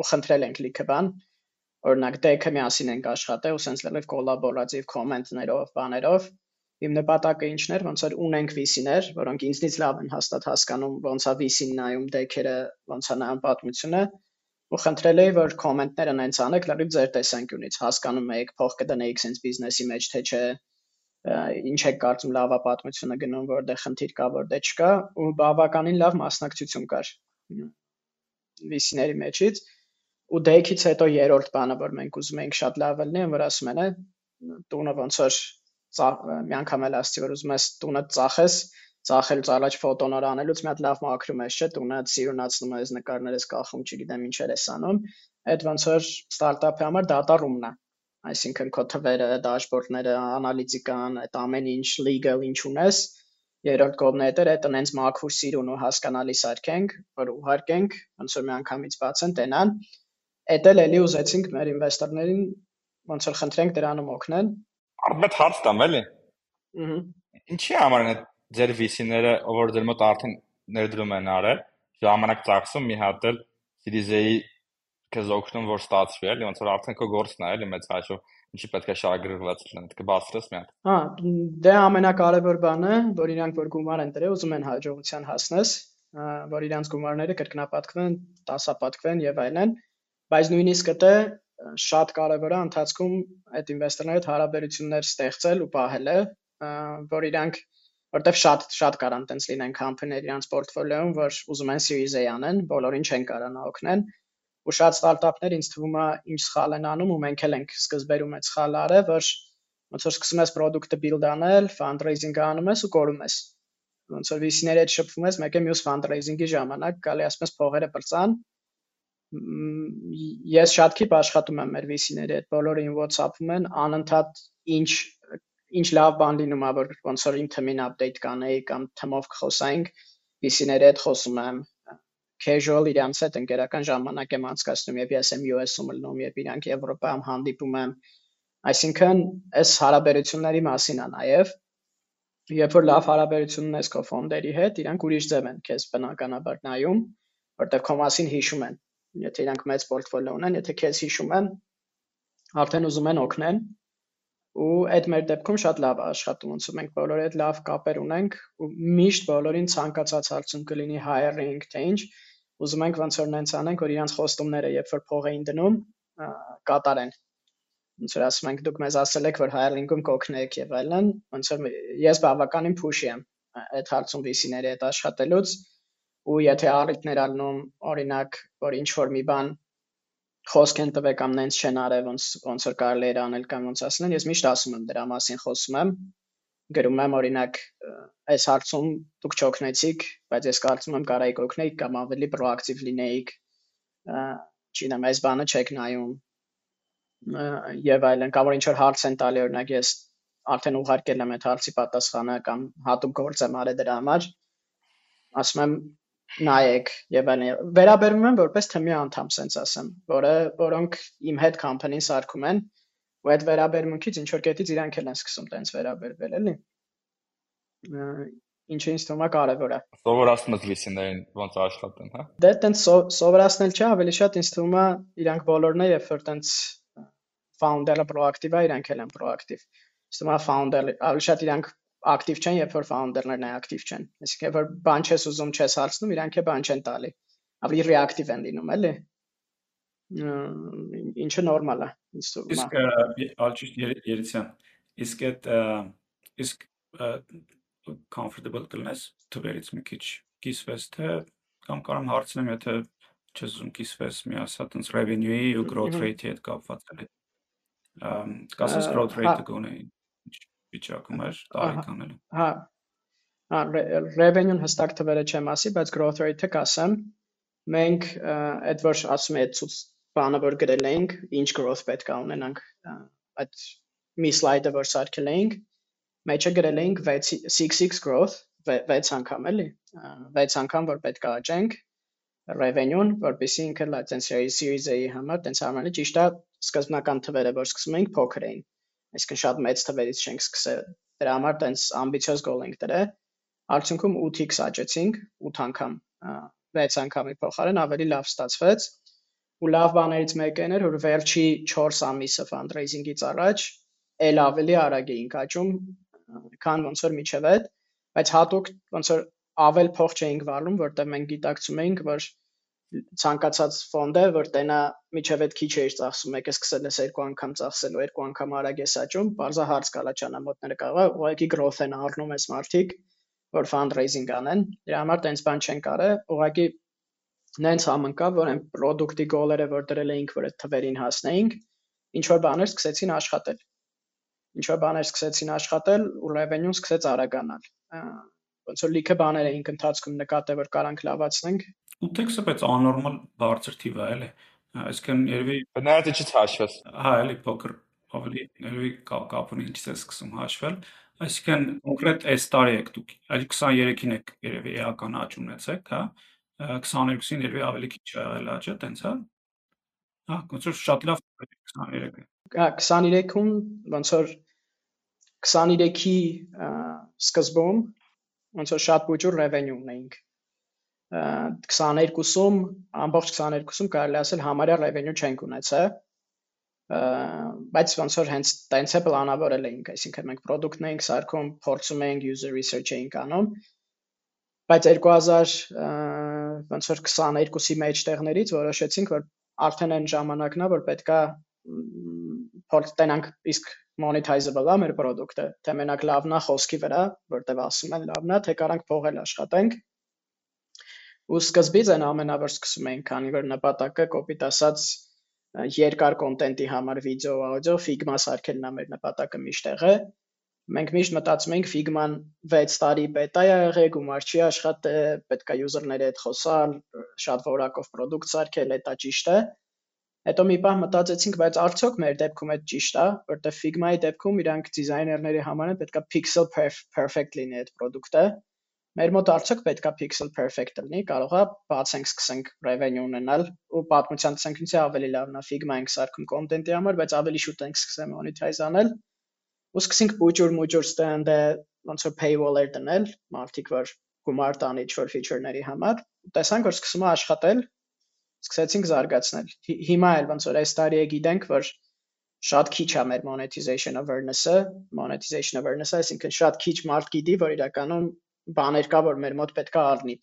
ու խնդրել ենք լիքը բան օրինակ դեքը միասին ենք աշխատել ու սենց լրիվ կոլաբորատիվ կոմենտներով, բաներով իմ նպատակը ինչն էր, ոնց որ ունենք VC-ներ, որոնք ինձնից լավ են հաստատ հասկանում ոնց է VC-ն նայում դեքերը, ոնց է նայում պատմությունը, ու խնդրել էի, որ կոմենտները նենց անեք լրիվ ձեր տեսանկյունից, հասկանում եք, փող կդնեիք սենց բիզնեսի մեջ, թե չէ, ինչ եք կարծում լավա պատմությունը գնում, որտեղ խնդիր կա, որտեղ չկա, ու բավականին լավ մասնակցություն կար VC-ների մեջից ու դեյքից հետո երրորդ բանը, որ մենք ուզում ենք շատ լավ լինի, որ ասում են, տունը ոնց որ մի անգամ էլ ասցի, որ ուզում ես տունը ծախես, ծախելուց առաջ ֆոտոնոր անելուց մի հատ լավ մաքրում ես, չէ՞, տունը սիրունացնում ես, նկարներ ես կախում, չգիտեմ ինչեր ես անում, այդ ոնց որ ստարտափի համար դատարումն է այսինքն քո թվերը, դաշբորդները, անալիտիկան, այդ ամեն ինչ legal ինչ ունես, երրորդ կողմն է դա, այդ այնց մաքուր սիրուն ու հասկանալի սարքենք, որ ուղարկենք, ոնց որ մի անգամից բացեն, տենան, Էդ էլ էլի ուզեցինք մեր ինվեստորներին ոնց որ խնդրենք դրանում օգնել։ Արմետ հարց տամ էլի։ Ահա։ Ինչի համար են այդ ձեր VC-ները, որ ձեր մոտ արդեն ներդրում են արել, ժամանակ ծախսում մի հատ էլ Series A-ի քեզ օգնում որ ստացվի, էլի ոնց որ արդեն քո գործն է, էլի մեծ հաշվով ինչի պետք է շահագրգռված լինեն, կբացրես մի հատ։ Հա, դե ամենակարևոր բանը, որ իրանք որ գումար են դրել, ուզում են հաջողության հասնես, որ իրանք գումարները կրկնապատկվեն, տասապատկվեն եւ այլն բայց նույնիսկ դա շատ կարևոր է ընթացքում այդ ինվեստորների հետ հարաբերություններ ստեղծել ու պահելը, որ իրանք որտեվ շատ շատ կարան տենց լինեն company-ներ իրանց պորտֆոլիոյում, որ ուզում են Series A անեն, բոլորին չեն կարողանա օգնեն ու շատ ստարտափներ ինձ թվում է ինչ սխալ են անում ու մենք էլ ենք սկզբերում այդ սխալը արել, որ ոնց որ սկսում ես product-ը build անել, fundraising անում ես ու կորում ես։ Ոնց որ VC-ների հետ շփվում ես, մեկը մյուս fundraising-ի ժամանակ գալի ասում ես փողերը բրծան, ես շատ քիչ աշխատում եմ մեր VC-ների հետ, բոլորը ին WhatsApp-ում են, անընդհատ ինչ ինչ լավ բան լինում է, որ ոնց որ իմ թմին update կանեի կամ թմով կխոսայինք, VC-ների հետ խոսում եմ, casual իրանց հետ ընկերական ժամանակ եմ անցկացնում եւ ես եմ US-ում լինում եւ իրանք Եվրոպայում հանդիպում եմ այսինքն այս հարաբերությունների մասին է նաեւ երբ որ լավ հարաբերություն ունես քո ֆոնդերի հետ իրանք ուրիշ ձև են քեզ բնականաբար նայում որտեղ քո մասին հիշում են եթե իրանք մեծ պորտֆոլիո ունեն, եթե քեզ հիշում են, արդեն ուզում են օգնեն ու այդ մեր դեպքում շատ լավ է աշխատում, ոնց որ մենք բոլորի հետ լավ կապեր ունենք ու միշտ բոլորին ցանկացած հարցում կլինի hiring թե ինչ, ուզում ենք ոնց որ նենց անենք, որ իրանց խոստումները երբ որ փող էին դնում, կատարեն ոնց որ ասում ենք դուք մեզ ասել եք որ hiring-ում կօգնեք եւ այլն ոնց որ ես բավականին push եմ այդ հարցում VC-ների հետ աշխատելուց ու եթե առիթներ առնում օրինակ որ ինչ որ մի բան խոսք են տվել կամ նենց չեն արել ոնց ոնց որ կարելի էր անել կամ ոնց ասեն ես միշտ ասում եմ դրա մասին խոսում եմ գրում եմ օրինակ այս հարցում դուք չօգնեցիք բայց ես կարծում եմ կարայիք օգնեիք կամ ավելի պրոակտիվ լինեիք չինեմ այս բանը չեք նայում եւ այլն կամ որ ինչ որ հարց են տալի օրինակ ես արդեն ուղարկել եմ այդ հարցի պատասխանը կամ հատուկ գործ եմ արել դրա համար ասում եմ նայեք եւ այլն վերաբերում եմ որպես թմի անդամ sense ասեմ որը որոնք իմ հետ company-ին սարքում են ու այդ վերաբերմունքից ինչ որ կետից իրանք են սկսում տենց վերաբերվել էլի ինչը ինձ թվում է կարևոր է սովորացնում ես լիսիներին ոնց աշխատեն հա? Դե տենց սովորացնել չէ ավելի շատ ինձ թվում է իրանք բոլորն է երբ որ տենց founder-ը proactive է իրանք էլ են proactive ինձ թվում է founder ավելի շատ իրանք ակտիվ չեն, երբ որ founder-ներն է ակտիվ չեն։ Այսինքն երբ որ բան չես ուզում, չես հարցնում, իրանք է բան չեն տալի։ Ավելի reactive են լինում, էլի։ Ինչը նորմալ է, ինձ թվում է։ Իսկ ալճիշտ Երեցյան, իսկ այդ իսկ comfortable կլնես թվերից մի քիչ կիսվես թե կամ կարամ հարցնեմ, եթե չես ուզում կիսվես մի ասա տենց revenue-ի ու growth rate-ի հետ կապված էլի։ Ամ կասես growth rate-ը գոնե ինչ վիճակում էր տարեկանել։ Հա։ Հա, revenue-ն հստակ թվերը չեմ ասի, բայց growth rate-ը կասեմ։ Մենք այդ որ ասում եմ ցույց բանը որ գրել էինք, ինչ growth պետք է ունենանք այդ մի slide-ը որ սարքել էինք, մեջը գրել էինք 6x growth 6 անգամ էլի 6 անգամ որ պետք է աճենք revenue-ն, որպեսզի ինքը տենց series A-ի համար տենց համարի ճիշտ է սկզբնական թվերը, որ սկսում էինք փոքր էին։ Այսինքն շատ մեծ թվերից չենք սկսել։ Դրա համար տենց ամբիցիոզ գոլ ենք դրել։ Արդյունքում 8x աճեցինք 8 անգամ 6 անգամի փոխարեն ավելի լավ ստացվեց։ Ու լավ բաներից մեկն էր, որ վերջի 4 ամիսը fundraising-ից առաջ ել ավելի արագ էինք աճում, քան ոնց որ միջև այդ, բայց հատուկ ոնց որ ավել փող չէինք վառում, որտեղ մենք գիտակցում էինք, որ ցանկացած ֆոնդ է, որ տենա միջև այդ քիչ էիր ծախսում, եկես սկսել ես երկու անգամ ծախսել ու երկու անգամ արագ ես աճում, բարձա հարց կալա ճանամոտները կարող է ուղղակի growth են առնում ես մարդիկ, որ fundraising անեն։ Դրա համար տենց բան չեն կարը, ուղղակի նենց համընկա, որ այն product-ի գոլերը, որ դրել էինք, որ այդ թվերին հասնեինք, ինչ որ բաներ սկսեցին աշխատել։ Ինչ որ բաներ սկսեցին աշխատել ու revenue-ն սկսեց արագանալ ոնց որ լիքը բաներ էինք ընթացքում նկատել որ կարանք լավացնենք 8x-ը բայց աննորմալ բարձր թիվ է էլի այսինքն երևի բնարդ իջից հաշվես հա էլի փոքր ավելի երևի կապ ունի ինչից է սկսում հաշվել այսինքն կոնկրետ այս տարի եք դուք այլ 23-ին եք երևի էական աճ ունեցեք հա 22-ին երևի ավելի քիչ է եղել աճը տենց հա հա ոնց որ շատ լավ 23-ը հա 23-ում ոնց որ 23-ի սկզբում ոնց որ շատ բուջուր revenue ունեինք 22-ում ամբողջ 22-ում կարելի ասել համարյա revenue չենք ունեցել բայց ոնց որ հենց տենց է պլանավորել էինք, այսինքն մենք product-ն էինք սարքում, փորձում էինք user research էինք անում, բայց 2000 ոնց որ 22-ի մեջտեղներից որոշեցինք, որ արդեն այն ժամանակն է, որ պետքա փորձ տենանք իսկ monetizable է մեր product-ը, թե մենակ լավն է խոսքի վրա, որտեվ ասում են լավն է, թե կարանք փողել աշխատենք։ Ու սկզբից այն ամենավեր սկսում էինք, քանի որ նպատակը կոպիտ ասած երկար կոնտենտի համար վիդեո, աուդիո, Figma սարքելն է մեր նպատակը միշտ եղել։ Մենք միշտ մտածում ենք Figma-ն 6 տարի բետա է եղել, գումար չի աշխատել, պետքա user-ների հետ խոսալ, շատ որակով product սարքել, դա ճիշտ է։ Հետո մի պահ մտածեցինք, բայց արդյոք մեր դեպքում այդ ճիշտ է, որտեղ Figma-ի դեպքում իրանք դիզայներների համար են պետքա pixel perfect լինի այդ product-ը։ Մեր մոտ արդյոք պետքա pixel perfect լինի, կարող է բացենք, սկսենք revenue ունենալ ու պատմության տեսանյունից ավելի լավն է Figma ենք սարքում content-ի համար, բայց ավելի շուտ ենք սկսել monetize անել ու սկսենք բուջուր մուջուր stand-ը ոնց որ paywall-էր դնել, մարդիկ որ գումար տան ինչ-որ feature-ների համար, տեսանք որ սկսում է աշխատել սկսեցինք զարգացնել։ Հիմա էլ ոնց որ այս տարի է գիտենք, որ շատ քիչ է մեր monetization awareness-ը, monetization awareness-ը, այսինքն շատ քիչ մարդ գիտի, որ իրականում բաներ կա, որ մեր մոտ պետք է առնի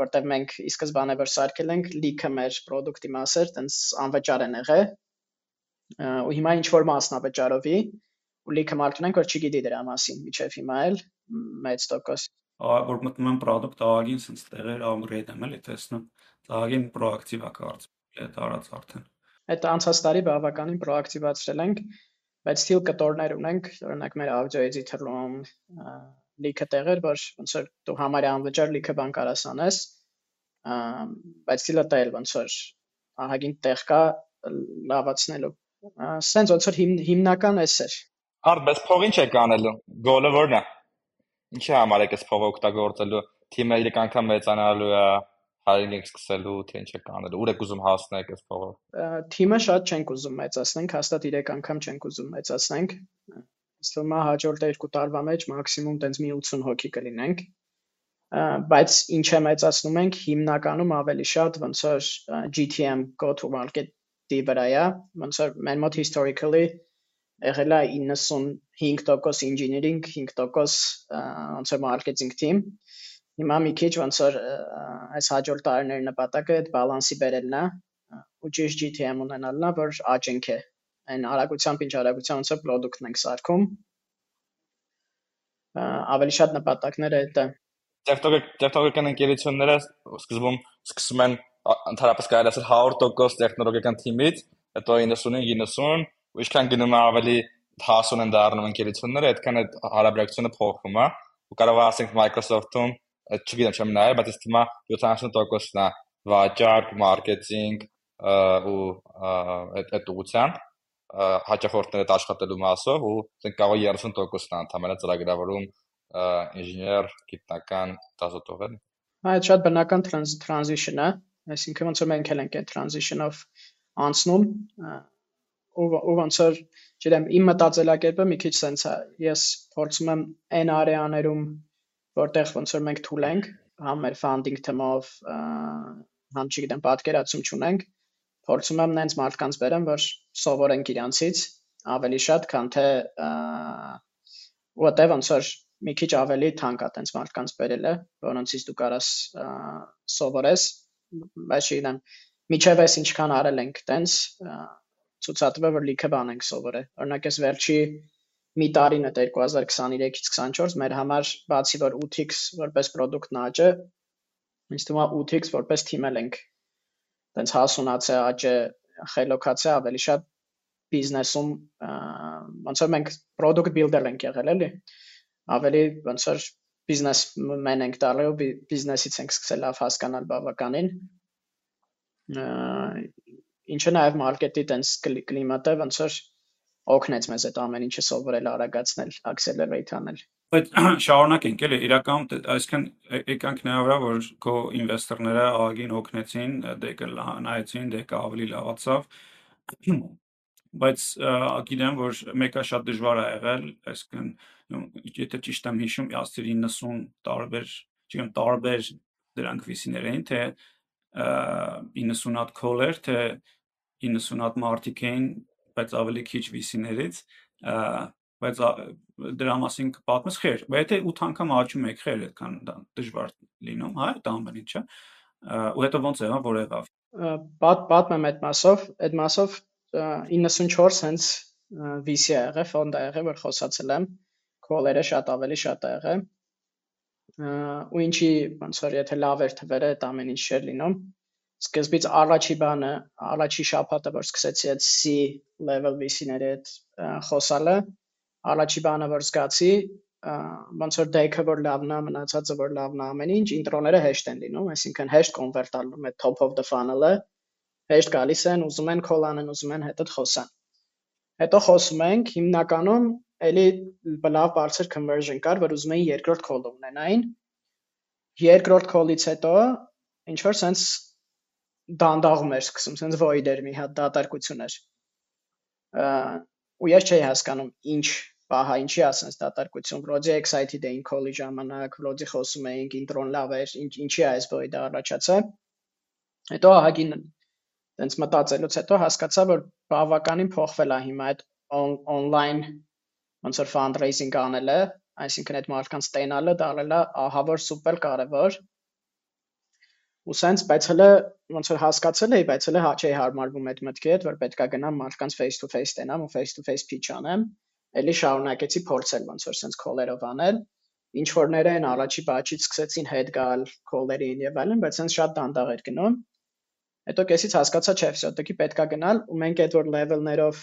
որտեղ մենք ի սկզբանե որ սարքել ենք լիքը մեր product-ի մասեր տենց անվճար են եղել ու հիմա ինչ որ մասն ավճարովի ու լիքը մարդ ունենք որ չգիտի դրա մասին միջև հիմա էլ մեծ տոկոս որ մտնում եմ product աղագին sense տեղեր upgrade եմ էլի տեսնում Ծաղագին պրոակտիվ է կարծում է տարած արդեն։ Այդ անցած տարի բավականին պրոակտիվացրել ենք, բայց still կտորներ ունենք, օրինակ մեր audio editor-ում լիքը տեղեր, որ ոնց որ դու համարյա անվճար լիքը բան կարաս անես, բայց դա էլ ոնց որ ահագին տեղ կա լավացնելու։ Սենց ոնց որ հիմնական էս էր։ Հարդ, բայց փող ինչ եք անելու։ Գոլը ո՞րն է։ Ինչի համար եք այս փողը օգտագործելու։ Թիմը 3 անգամ մեծանալու է, հայրեն եք սկսելու, թե ինչ եք անելու, ուր եք ուզում հասնեք այս փողով։ Թիմը շատ չենք ուզում մեծացնենք, հաստատ 3 անգամ չենք ուզում մեծացնենք։ Ըստ ումա հաջորդ երկու տարվա մեջ մաքսիմում տենց մի 80 հոգի կլինենք։ Բայց ինչ է մեծացնում ենք հիմնականում ավելի շատ ոնց որ GTM go to market-ի վրա է, ոնց որ մեր մոտ historically եղել է 5% engineering, 5% ոնց որ marketing team։ Հիմա մի քիչ ոնց որ այս հաջորդ տարիների նպատակը այդ բալանսի բերելն է ու ճիշտ GTM ունենալն է, որ աճենք է։ Այն արագությամբ ինչ արագությամբ որ product-ն ենք սարքում։ Ավելի շատ նպատակները դա տեխնոլոգիական ընկերությունները սկզբում սկսում են ընդհանրապես կարելի ասել 100% տեխնոլոգիական թիմից, հետո 95-90 ու ինչքան գնում է ավելի հասուն են դառնում ընկերությունները, այդքան այդ հարաբերակցությունը փոխվում է։ Ու կարող է ասենք Microsoft-ում, չգիտեմ, չեմ նայել, բայց իստիմա 70%-ն է վաճառք, մարքեթինգ ու այդ այդ ուղղությամբ հաճախորդները հետ աշխատելու մասով ու ասենք կարող 30%-ն է ընդհանրապես ծրագրավորում ինժեներ, գիտնական դասատուղեր։ Այդ շատ բնական transition է, այսինքն ոնց որ մենք էլ ենք այդ transition-ով անցնում ու ու ոնց որ չգիտեմ իմ մտածելակերպը մի քիչ sense է ես փորձում եմ այն արեաներում որտեղ ոնց որ մենք թույլ ենք համ մեր funding թմով համ չգիտեմ պատկերացում չունենք փորձում եմ նենց մարդկանց բերեմ որ սովորենք իրանցից ավելի շատ քան թե որտեղ ոնց որ մի քիչ ավելի թանկ է տենց մարդկանց բերելը, որոնցից դու կարաս սովորես, բայց չգիտեմ, միջև էս ինչքան արել ենք տենց ցուցադրվում է որ լիքը բան ենք սովորել։ Օրինակ էս վերջի մի տարին է 2023-ից 24 մեր համար բացի որ 8x որպես product-ն աճը, ինձ թվում է 8x որպես թիմ էլ ենք տենց հասունացե աճը խելոքացե ավելի շատ բիզնեսում ոնց որ մենք product builder ենք եղել էլի ավելի ոնց որ բիզնեսմեն ենք դառել ու բիզնեսից ենք սկսել լավ հասկանալ բավականին ինչը նաև մարքետի տենց կլիմատը ոնց որ օգնեց մեզ այդ ամեն ինչը սովորել արագացնել, accelerate անել։ Բայց շարունակենք էլի իրականում այսքան եկանք նրա վրա որ քո ինվեստորները աղագին օգնեցին, դե կնայեցին, դե կա ավելի լավացավ բայց գիտեմ որ մեկը շատ դժվար է եղել, այսինքն եթե ճիշտ եմ հիշում, ասցիր 90 տարբեր, չգիտեմ, տարբեր դրանք վիսիներ էին, թե 90 հատ քոլեր, թե 90 հատ մարտիկ էին, բայց ավելի քիչ վիսիներից, բայց դրա մասին կպատմես խեր, բայց եթե 8 անգամ աճում եք խեր, այդքան դժվար լինում, հա, դա ամեն ինչը։ Ու հետո ոնց եղավ, որ եղավ։ Պատ պատմեմ այդ մասով, այդ մասով 94 հենց VC ա եղել, ֆոնդ ա եղել, որ խոսացել եմ, քոլերը շատ ավելի շատ ա եղել ու ինչի ոնց որ եթե լավ էր թվերը այդ ամեն ինչ չէր լինում սկզբից առաջի բանը առաջի շաբաթը որ սկսեցի այդ C level VC-ների հետ խոսալը առաջի բանը որ զգացի ոնց որ դեքը որ լավն է մնացածը որ լավն է ամեն ինչ ինտրոները հեշտ են լինում այսինքն հեշտ կոնվերտ ալնում է top of the funnel-ը հեշտ գալիս են ուզում են call անեն ուզում են հետդ խոսան հետո խոսում ենք հիմնականում էլի լավ բարձր conversion կար, որ ուզում էին երկրորդ call ունենային։ Երկրորդ call-ից հետո ինչ որ sense դանդաղում էր սկսում, sense void էր մի հատ դատարկություն էր։ Ու ես չէի հասկանում ինչ բահա ինչի ասենց դատարկություն, վրոդի excited էին call-ի ժամանակ, վրոդի խոսում էինք, ինտրոն լավ էր, ինչ ինչի է այս void-ը առաջացել։ Հետո ահագին տենց մտածելուց հետո հասկացա, որ բավականին փոխվել է հիմա այդ on-line ոնց որ fundraising անելը, այսինքն այդ մարդկանց տենալը դարելա ահավոր սուպեր կարևոր ու սենց բայց հələ ոնց որ հասկացել էի, բայց հələ չէի հարմարվում այդ մտքի հետ, որ պետքա գնամ մարդկանց face to face տենամ ու face to face pitch անեմ։ Էլի շարունակեցի փորձել ոնց որ սենց քոլերով անել։ Ինչ որները են առաջի բաժից սկսեցին հետ գալ քոլերին եւ այլն, բայց սենց շատ դանդաղ էր գնում։ Հետո քեսից հասկացա, չէ, всё-таки պետքա գնալ ու մենք այդ որ լեվելներով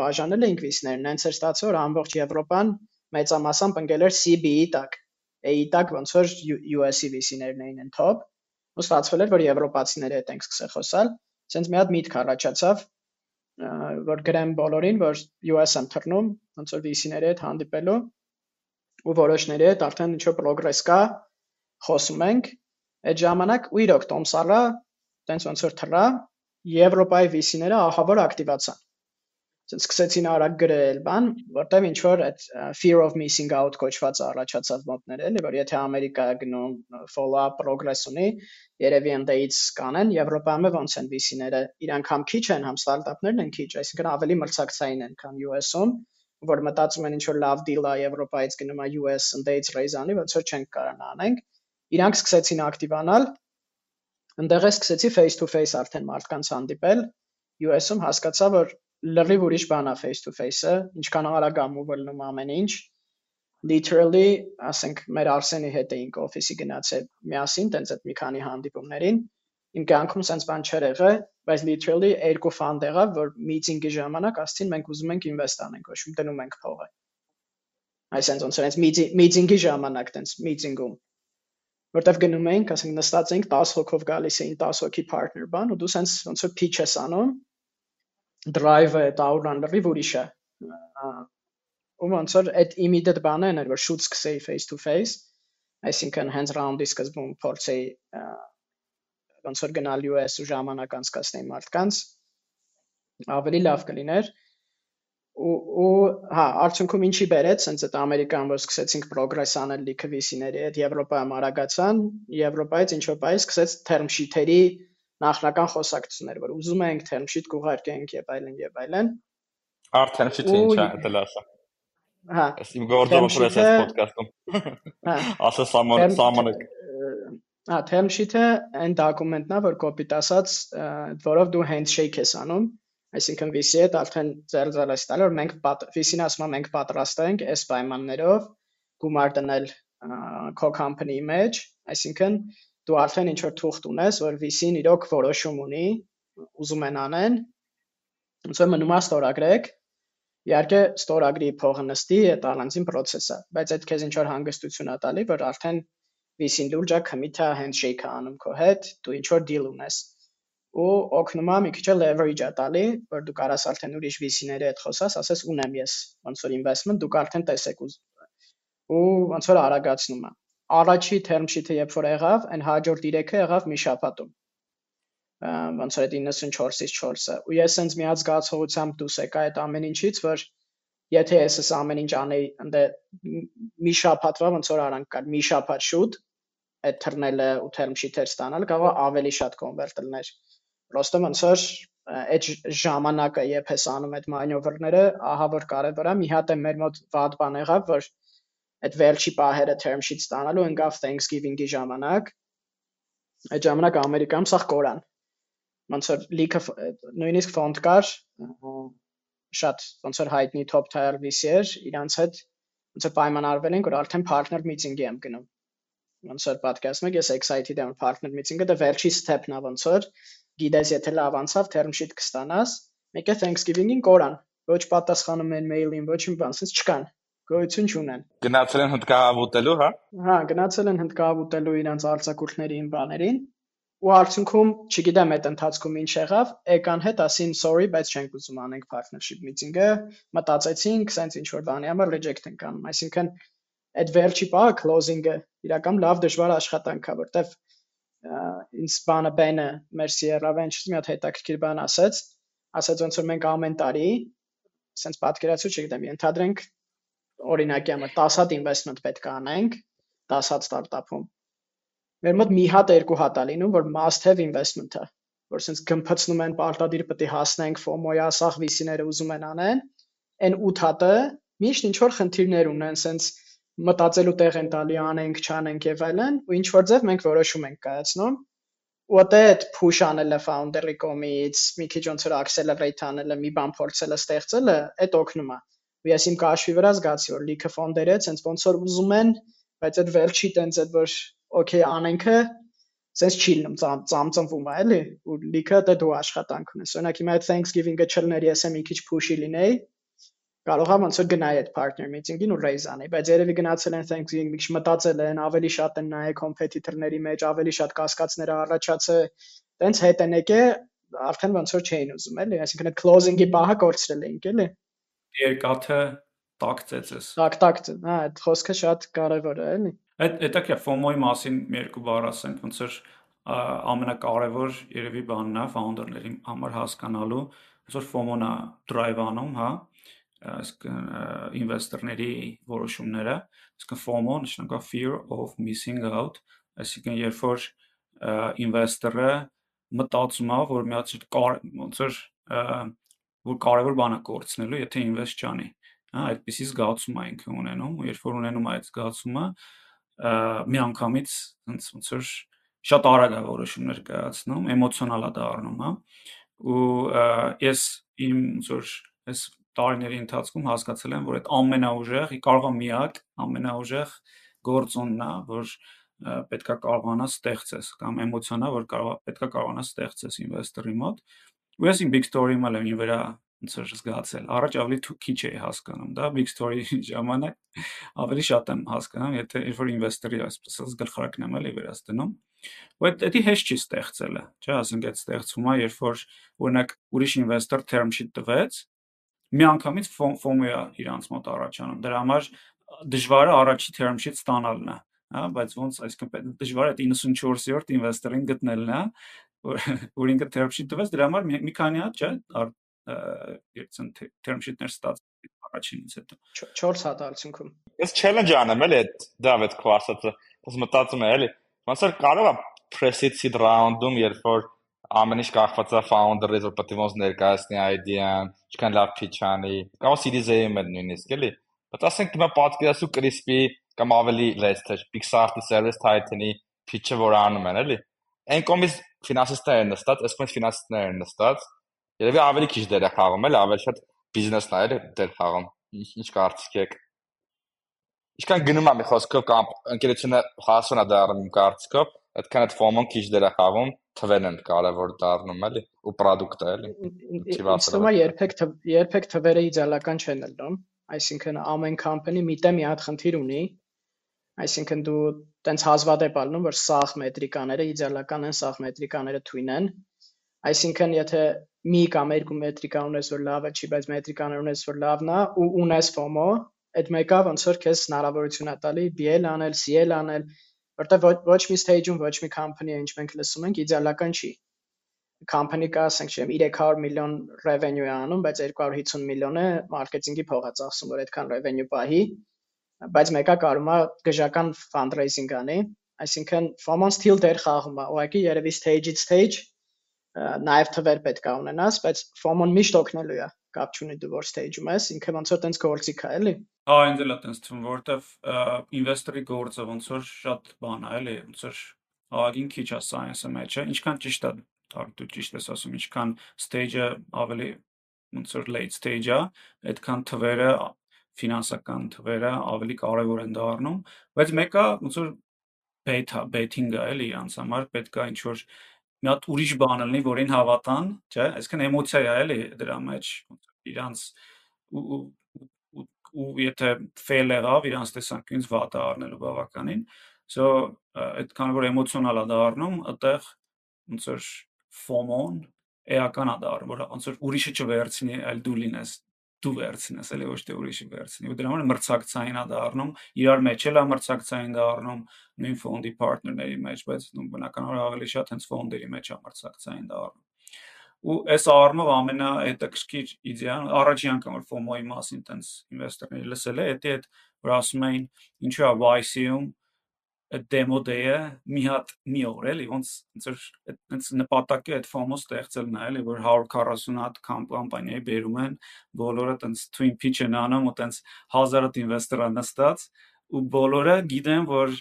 բաժանել էինք վիսներն, հենց էր ստացել որ ամբողջ Եվրոպան մեծամասամբ ընկել էր CB-ի տակ։ Էի տակ ոնց որ US-ի վիսիներն էին ընթոփ ու ստացվել էր որ եվրոպացիների հետ ենք սկսել խոսալ, ասենց մի հատ միտք առաջացավ, որ գրեմ բոլորին, որ US եմ թռնում, ոնց որ VC-ների հետ հանդիպելու ու որոշների հետ արդեն ինչ որ progress կա, խոսում ենք։ Այդ ժամանակ ու իրոք Տոմսարը տենց ոնց որ թռա, Եվրոպայի VC-ները ահավոր ակտիվացան։ Այսինքն սկսեցին արագ գրել, բան, որտեվ ինչ որ այդ fear of missing out կոչված առաջացավ մոտներ էլի, որ եթե Ամերիկա գնում follow up progress ունի, երևի ընդդեից կանեն, Եվրոպայում ոնց են VC-ները, իրանք համ քիչ են, համ ստարտափներն են քիչ, այսինքն ավելի մրցակցային են, քան US-ում, որ մտածում են ինչ որ լավ deal է Եվրոպայից գնում է US ընդդեից raise անի, ոնց որ չենք կարողանա անենք։ Իրանք սկսեցին ակտիվանալ։ Ընդեղ է սկսեցի face to face արդեն մարդկանց հանդիպել։ US-ում հասկացա, որ լրիվ ուրիշ բան է face to face-ը, ինչքան արագ է move-ելնում ամեն ինչ literally ասենք մեր Արսենի հետ էինք օֆիսի գնացել միասին տենց այդ մի քանի հանդիպումներին իմ կյանքում sense բան չէր եղել բայց literally երկու ֆանդ եղավ որ meeting-ի ժամանակ ասցին մենք ուզում ենք invest անենք ոչ մի դնում ենք փողը այսինքն ոնց որ meeting-ի ժամանակ տենց meeting-ում որտեվ գնում էինք ասենք նստած էինք 10 հոգով գալիս էին 10 հոգի partner բան ու դու sense ոնց որ pitch ես անում drive-ը տաուրան լրիվ ուրիշ է ու ոնց որ այդ immediate բանն էր որ շուտ սկսեի face to face այսինքն հենց round-ի սկզբում փորձեի ոնց որ գնալ US ու ժամանակ անցկացնել մարդկանց ավելի լավ կլիներ ու ու հա արդյունքում ինչի բերեց հենց այդ ամերիկան որ սկսեցինք progress անել լիքը VC-ների հետ Եվրոպայում արագացան Եվրոպայից ինչ որ բայ սկսեց term sheet-երի նախնական խոսակցություններ որ ուզում ենք term sheet կուղարկենք եւ այլն եւ այլն Արդեն չի ինչ է դա լասա Հա։ Իմ գործը որ ես այս ոդկասթում։ Հա։ Ասա սամոն սամոնը։ Հա, term sheet-ը այն դոկումենտն է, որ կոպիտ ասած, որով դու handshake ես անում, այսինքն VC-ի հետ արդեն ձեռձալ ես տալ, որ մենք VC-ն ասում է մենք պատրաստ ենք այս պայմաններով գումար դնել co-company մեջ, այսինքն դու արդեն ինչ որ թուղթ ունես, որ VC-ն իրոք որոշում ունի, ուզում են անեն, ոնց որ մնում է ստորագրեք Իհարկե ստորագրի փողը նստի այդ առանձին process է, բայց այդ քեզ ինչ որ հանգստություն է տալի, որ արդեն VC-ին լուրջ է commit-ը handshake-ը անում քո հետ, դու ինչ որ deal ունես ու օգնում է մի քիչ leverage-ը տալի, որ դու կարաս արդեն ուրիշ VC-ների հետ խոսաս, ասես ունեմ ես ոնց որ investment, դուք արդեն տեսեք ու ոնց որ արագացնում է։ Առաջի term sheet-ը երբ որ եղավ, այն հաջորդ 3-ը եղավ մի շաբաթում ոնց որ այդ 94-ից 4-ը ու ես sense մի հատ զգացողությամբ դուրս եկա այդ ամեն ինչից որ եթե ես այս ամեն ինչ անեի ընդ մի շաբաթվա ոնց որ արանք կար մի շաբաթ շուտ այդ թռնելը ու term sheet-եր ստանալ կարող ավելի շատ convert լիներ պրոստը ոնց որ այդ ժամանակը երբ ես անում այդ մանյովրները ահա որ կարևոր է մի հատ է մեր մոտ վատ բան եղավ որ այդ վերջի պահերը term sheet ստանալու ընկավ Thanksgiving-ի ժամանակ այդ ժամանակ Ամերիկայում սա կորան ոնց որ լիքը նույնիսկ ֆոնտ կար շատ ոնց որ հայտնի top tier VC-եր իրանց հետ ոնց որ պայմանավորվել են որ արդեն partner meeting-ի եմ գնում ոնց որ եք ես excited եմ partner meeting-ը դա վերջի step-ն է ոնց որ գիտես եթե լավ անցավ term sheet կստանաս մեկը Thanksgiving-ին կորան ոչ պատասխանում են mail-ին ոչ մի բան sense չկան գոյություն չունեն գնացել են հնդկահավ ուտելու հա? Հա գնացել են հնդկահավ ուտելու իրանց արձակուրդներին բաներին ու արդյունքում, չգիտեմ այդ ընթացքում ինչ եղավ, եկան հետ ասին sorry, բայց չենք ուզում անենք partnership meeting-ը, մտածեցինք, սենց ինչ որ բանի համար reject ենք անում, այսինքն այդ վերջի պահը closing-ը իրական լավ դժվար աշխատանք է, որտեվ ինձ բանը բենը մեր Sierra Ventures մի հատ հետաքրքիր բան ասաց, ասաց ոնց որ մենք ամեն տարի սենց պատկերացու չգիտեմ, ենթադրենք օրինակի համար 10 հատ investment պետք է անենք 10 հատ ստարտափում մեր մոտ մի հատ երկու հատ է լինում, որ must have investment-ը, որ sense գմփցնում են պարտադիր պետք է հասնենք FOMO-ի ասախ VC-ները ուզում են անեն, այն 8 հատը միշտ ինչ որ խնդիրներ ունեն, sense մտածելու տեղ են տալի անենք, չանենք եւ այլն, ու ինչ որ ձև մենք որոշում ենք կայացնում ու դե այդ push անելը founder-ի կողմից, մի քիչ ոնց որ accelerate անելը, մի բան փորձելը, ստեղծելը, այդ օգնում է։ Ու ես իմ կաշվի վրա զգացի, որ լիքը ֆոնդերը ցենց ոնց որ ուզում են, բայց այդ վերջի տենց այդ որ օքեյ անենքը sense չի լինում ծամ ծամծմվում է էլի ու լիքը դե դու աշխատանք ունես օրինակ հիմա այդ Thanksgiving-ը չլներ ես եմ մի քիչ push-ի լինեի կարող եմ ոնց որ գնայի այդ partner meeting-ին ու raise անեի բայց երևի գնացել են Thanksgiving մի քիչ մտածել են ավելի շատ են նայել competitor-ների մեջ ավելի շատ կասկածներ առաջացել տենց հետ են եկե արդեն ոնց որ չէին ուզում էլի այսինքն այդ closing-ի պահը կորցրել էինք էլի երկաթը տակ ծեծես տակ տակ հա այդ խոսքը շատ կարևոր է էլի Այդ հետաքրքիր FOMO-ի մասին երկու բառ ասենք, ոնց որ ամենակարևոր երևի բանն է founder-ների համար հասկանալու, ոնց որ FOMO-ն է drive անում, հա, այսինքն ինվեստորների որոշումները, այսինքն FOMO նշանակա fear of missing out, այսինքն երբ որ ինվեստորը մտածում է, որ մի հատ ոնց որ որ կարևոր բան է կորցնելու, եթե ինվեստ չանի։ հա, այդպիսի զգացում է ինքը ունենում, ու երբ որ ունենում է այդ զգացումը, միանգամից ոնց ոնց որ շատ արագ է որոշումներ կայացնում, էմոցիոնալ է դառնում, հա։ Ու ես իմ ոնց որ այս տարիների ընթացքում հասկացել եմ, որ այդ ամենաուժեղ, կարող է միակ, ամենաուժեղ գործոնն է, որ պետքա կարողանա ստեղծես կամ էմոցիոնա, որ կարող պետքա կարողանա ստեղծես ինվեստորի մոտ։ Ու ես իմ big story-ում եմ ի վրա ոնց որ զգացել։ Առաջ ավելի քիչ էի հասկանում, դա big story-ի ժամանակ ավելի շատ եմ հասկանում, եթե երբ որ ինվեստորի այսպես գլխարկն եմ էլի վերած դնում։ Ու այդ դա հեշտ չի ստեղծելը, չէ՞, ասենք այդ ստեղծվում է, երբ որ օրինակ ուրիշ ինվեստոր term sheet տվեց, միանգամից ֆոմոյա իրանց մոտ առաջանում։ Դրա համար դժվարը առաջի term sheet ստանալն է, հա, բայց ոնց այսինքն դժվար է 94-րդ ինվեստորին գտնելն է, որ ինքը term sheet տվեց, դրա համար մի քանի հատ, չէ, երբցն term sheet-ներ ստացվի առաջինից հետո 4 հատ արդյունքում ես challenge անեմ էլի այդ Դավիթ քո ասածը ես մտածում եմ էլի ոնց որ կարող է press-it seed round-ում երբ որ ամեն ինչ կախված է founder-ից, որ պետք է ոնց ներկայացնի idea-ն, ինչքան լավ pitch անի, կամ Series A-ում էլ նույնիսկ էլի։ Բայց ասենք հիմա պատկերացու Crispy կամ ավելի less թե Pixar-ի Service Titan-ի pitch-ը որ անում են, էլի։ Այն կողմից ֆինանսիստները նստած, այս կողմից ֆինանսիստները նստած, երևի ավելի քիչ դեր է խաղում, էլի, ավելի շատ բիզնեսն է դեր խաղում։ Ինչ կարծիք եք։ Ինչքան գնում է մի խոսքով կամ ընկերությունը հասուն է դառնում կարծիքով, այդքան այդ ֆոմոն քիչ դեր է խաղում թվերն են կարևոր դառնում էլի ու product-ը էլի ինձ թվում է երբեք երբեք թվերը իդեալական չեն ելնում այսինքն ամեն company միտը մի հատ խնդիր ունի այսինքն դու տենց հազվադեպ ալնում որ սաղ մետրիկաները իդեալական են սաղ մետրիկաները թույն են այսինքն եթե մի կամ երկու մետրիկա ունես որ լավը չի բայց մետրիկաներ ունես որ լավն է ու ունես FOMO այդ մեկը ոնց որ քեզ հնարավորություն է տալի BL անել, CL անել որտեղ ոչ, ոչ մի stage-ում ոչ մի company-ը ինչ մենք լսում ենք իդեալական չի company կա, ասենք չեմ 300 միլիոն revenue է անում, բայց 250 միլիոնը մարքեթինգի փող է ծախսում, որ այդքան revenue պահի, բայց մեկը կարում է գժական fundraising անի, այսինքն FOMO still դեր խաղում է, ուղղակի երևի stage-ից stage նաև թվեր պետք է ունենաս, բայց FOMO-ն միշտ օգնելու է կապ չունի դու որ stage-ում ես, ինքը ոնց որ տենց գործիք է, էլի։ Հա, ինձ էլ է տենց թվում, որովհետև ինվեստորի գործը ոնց որ շատ բան է, էլի, ոնց որ ահագին քիչ է science-ը մեջը, ինչքան ճիշտ է դու ճիշտ ես ասում, ինչքան stage-ը ավելի ոնց որ late stage-ը, այդքան թվերը ֆինանսական թվերը ավելի կարևոր են դառնում, բայց մեկը ոնց որ beta betting-ը էլի իրանց համար պետքա ինչ որ մի հատ ուրիշ բան լինի, որին հավատան, չէ՞, այսինքն էմոցիա է էլի դրա մեջ իրանց ու եթե fail եղավ իրանց տեսանկյունից վատ է առնելու բավականին so այդքան որ էմոցիոնալ է դառնում այդտեղ ոնց որ FOMO-ն էական է դառնում որ ոնց որ ուրիշը չվերցնի այլ դու լինես դու վերցնես, էլի ոչ թե ուրիշը վերցնի։ Ու դրա համար մրցակցային է դառնում, իրար մեջ էլ է մրցակցային դառնում նույն ֆոնդի partner-ների մեջ, բայց նույն բնականաբար ավելի շատ հենց ֆոնդերի մեջ է մրցակցային դառնում։ Ու այս առումով ամենահետաքրքիր իդեան առաջի անգամ որ FOMO-ի մասին տենց ինվեստորների լսել է, դա այդ որ ասում էին ինչու է YC-ում դեմո դեյը մի հատ մի օր էլի ոնց ոնց որ այնց նպատակը այդ ֆոմո ստեղծելն է էլի որ 140 հատ կամպանիայի բերում են բոլորը տենց twin pitch են անում ու տենց 1000 հատ ինվեստորա նստած ու բոլորը գիտեն որ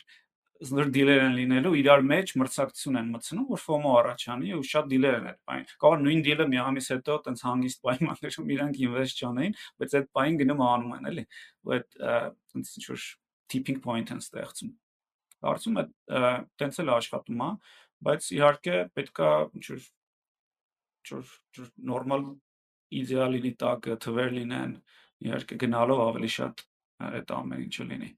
զոր դիլեր են լինելու իրար մեջ մրցակցություն են մտցնում որ ֆոմո առաջանի ու շատ դիլեր են այդ բան կարող նույն դիլը մի ամիս հետո տենց հանգիստ պայմաններում իրանք ինվեստ չանեին բայց այդ բային գնում անում են էլի ու այդ տենց ինչ որ tipping point են ստեղծում Կարծում եմ տենց էլ աշխատում է, բայց իհարկե պետքա ինչ-որ ինչ-որ նորմալ իդեալի տակը թվեր լինեն, իհարկե գնալով ավելի շատ այդ ամեն ինչը լինի։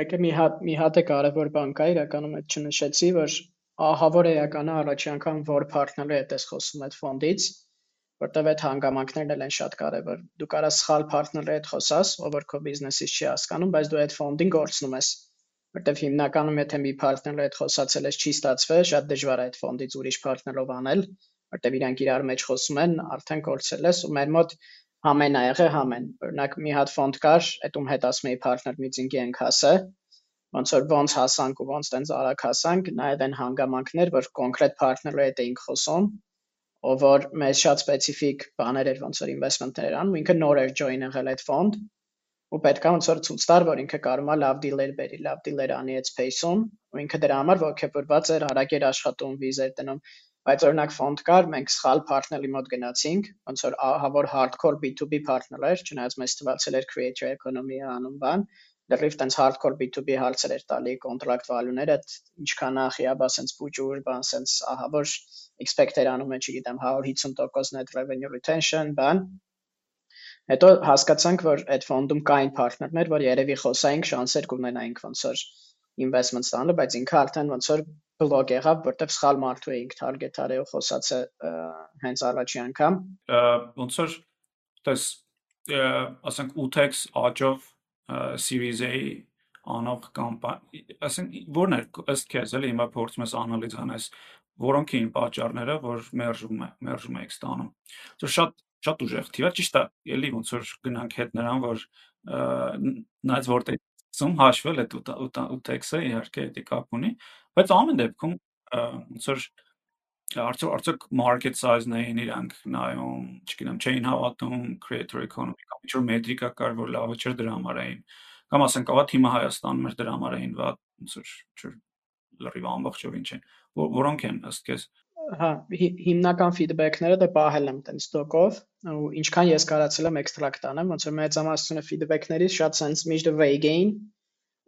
Մեկը մի հատ մի հատ է կարևոր բան կա, իրականում այդ չնշեցի, որ ահավոր էական է առաջի անգամ որ partner-ը հետ ես խոսում այդ ֆոնդից, որտեվ այդ հանգամանքներն էլ են շատ կարևոր։ Դու կարաս սխալ partner-ը հետ խոսաս, ով որ քո բիզնեսից չի հասկանում, բայց դու այդ ֆոնդին գործնում ես որտեվ հիմնականում եթե մի պարտներով հետ խոսացել ես չի ստացվել, շատ դժվար է այդ ֆոնդից ուրիշ պարտներով անել, որտեվ իրանք իրար մեջ խոսում են, արդեն կորցրել ես ու մեր մոտ համեն ա եղե համեն։ Օրինակ մի հատ ֆոնդ կար, այդում հետ ասում էի partner meeting-ի ենք հասը։ Ոնց որ ոնց հասանք ու ոնց տենց արագ հասանք, նաև այն հանգամանքներ, որ կոնկրետ partner-ը հետ էինք խոսում, ով որ մեզ շատ սպეციფიկ բաներ էր ոնց որ investment-ներ անում, ինքը նոր էր join եղել այդ ֆոնդ, ու պետք է ոնց որ ցույց տար, որ ինքը կարող է լավ դիլեր բերի, լավ դիլեր անի այդ space-ում, ու ինքը դրա համար ողջපրված էր, հարակ էր աշխատում, վիզեր դնում, բայց օրինակ ֆոնդ կար, մենք սխալ partner-ի մոտ գնացինք, ոնց որ ահա որ hardcore B2B partner էր, չնայած մեզ թվացել էր creator economy-ը անում բան, լրիվ տենց hardcore B2B հարցեր էր տալի կոնտրակտ value-ները, ինչքան է խիաբա sense բուջուր, բան sense ահա որ expect էր անում, չգիտեմ, 150% net revenue retention, բան։ Հետո հասկացանք, որ այդ ֆոնդում կային partner-ներ, որ երևի խոսայինք շանսեր կունենայինք ոնց որ investment ստանալու, բայց ինքը արդեն ոնց որ բլոկ եղավ, որտեղ սխալ մարդու էինք target արել խոսացը հենց առաջի անգամ։ Ոնց որ տես ասենք 8x աճով Series A անող կամպանիա, ասենք ո՞րն է ըստ քեզ էլի հիմա փորձում ես անալիզ անես, որոնք էին պատճառները, որ մերժում է, մերժում եք ստանում։ Դա շատ շատ ուժեղ թիվ է, ճիշտ է, էլի ոնց որ գնանք հետ նրան, որ նայած որտեղ ծում հաշվել այդ 8x-ը իհարկե դա կապ ունի, բայց ամեն դեպքում ոնց որ արդյոք արդյոք market size-ն էին իրանք նայում, չգիտեմ, չէին հավատում creator economy կամ ինչ որ մետրիկա կար, որ լավը չէր դրա համար էին։ Կամ ասենք, ահա թիմը Հայաստանում էր դրա համար էին վատ, ոնց որ լրիվ ամբողջով ինչ են։ Որոնք են ըստ քեզ։ Հա, հիմնական feedback-ները դե պահել եմ տենց ստոկով, ու ինչքան ես կարացել եմ extract անեմ, ոնց որ մեծամասնությունը feedback-ներից շատ sense միշտ vague էին,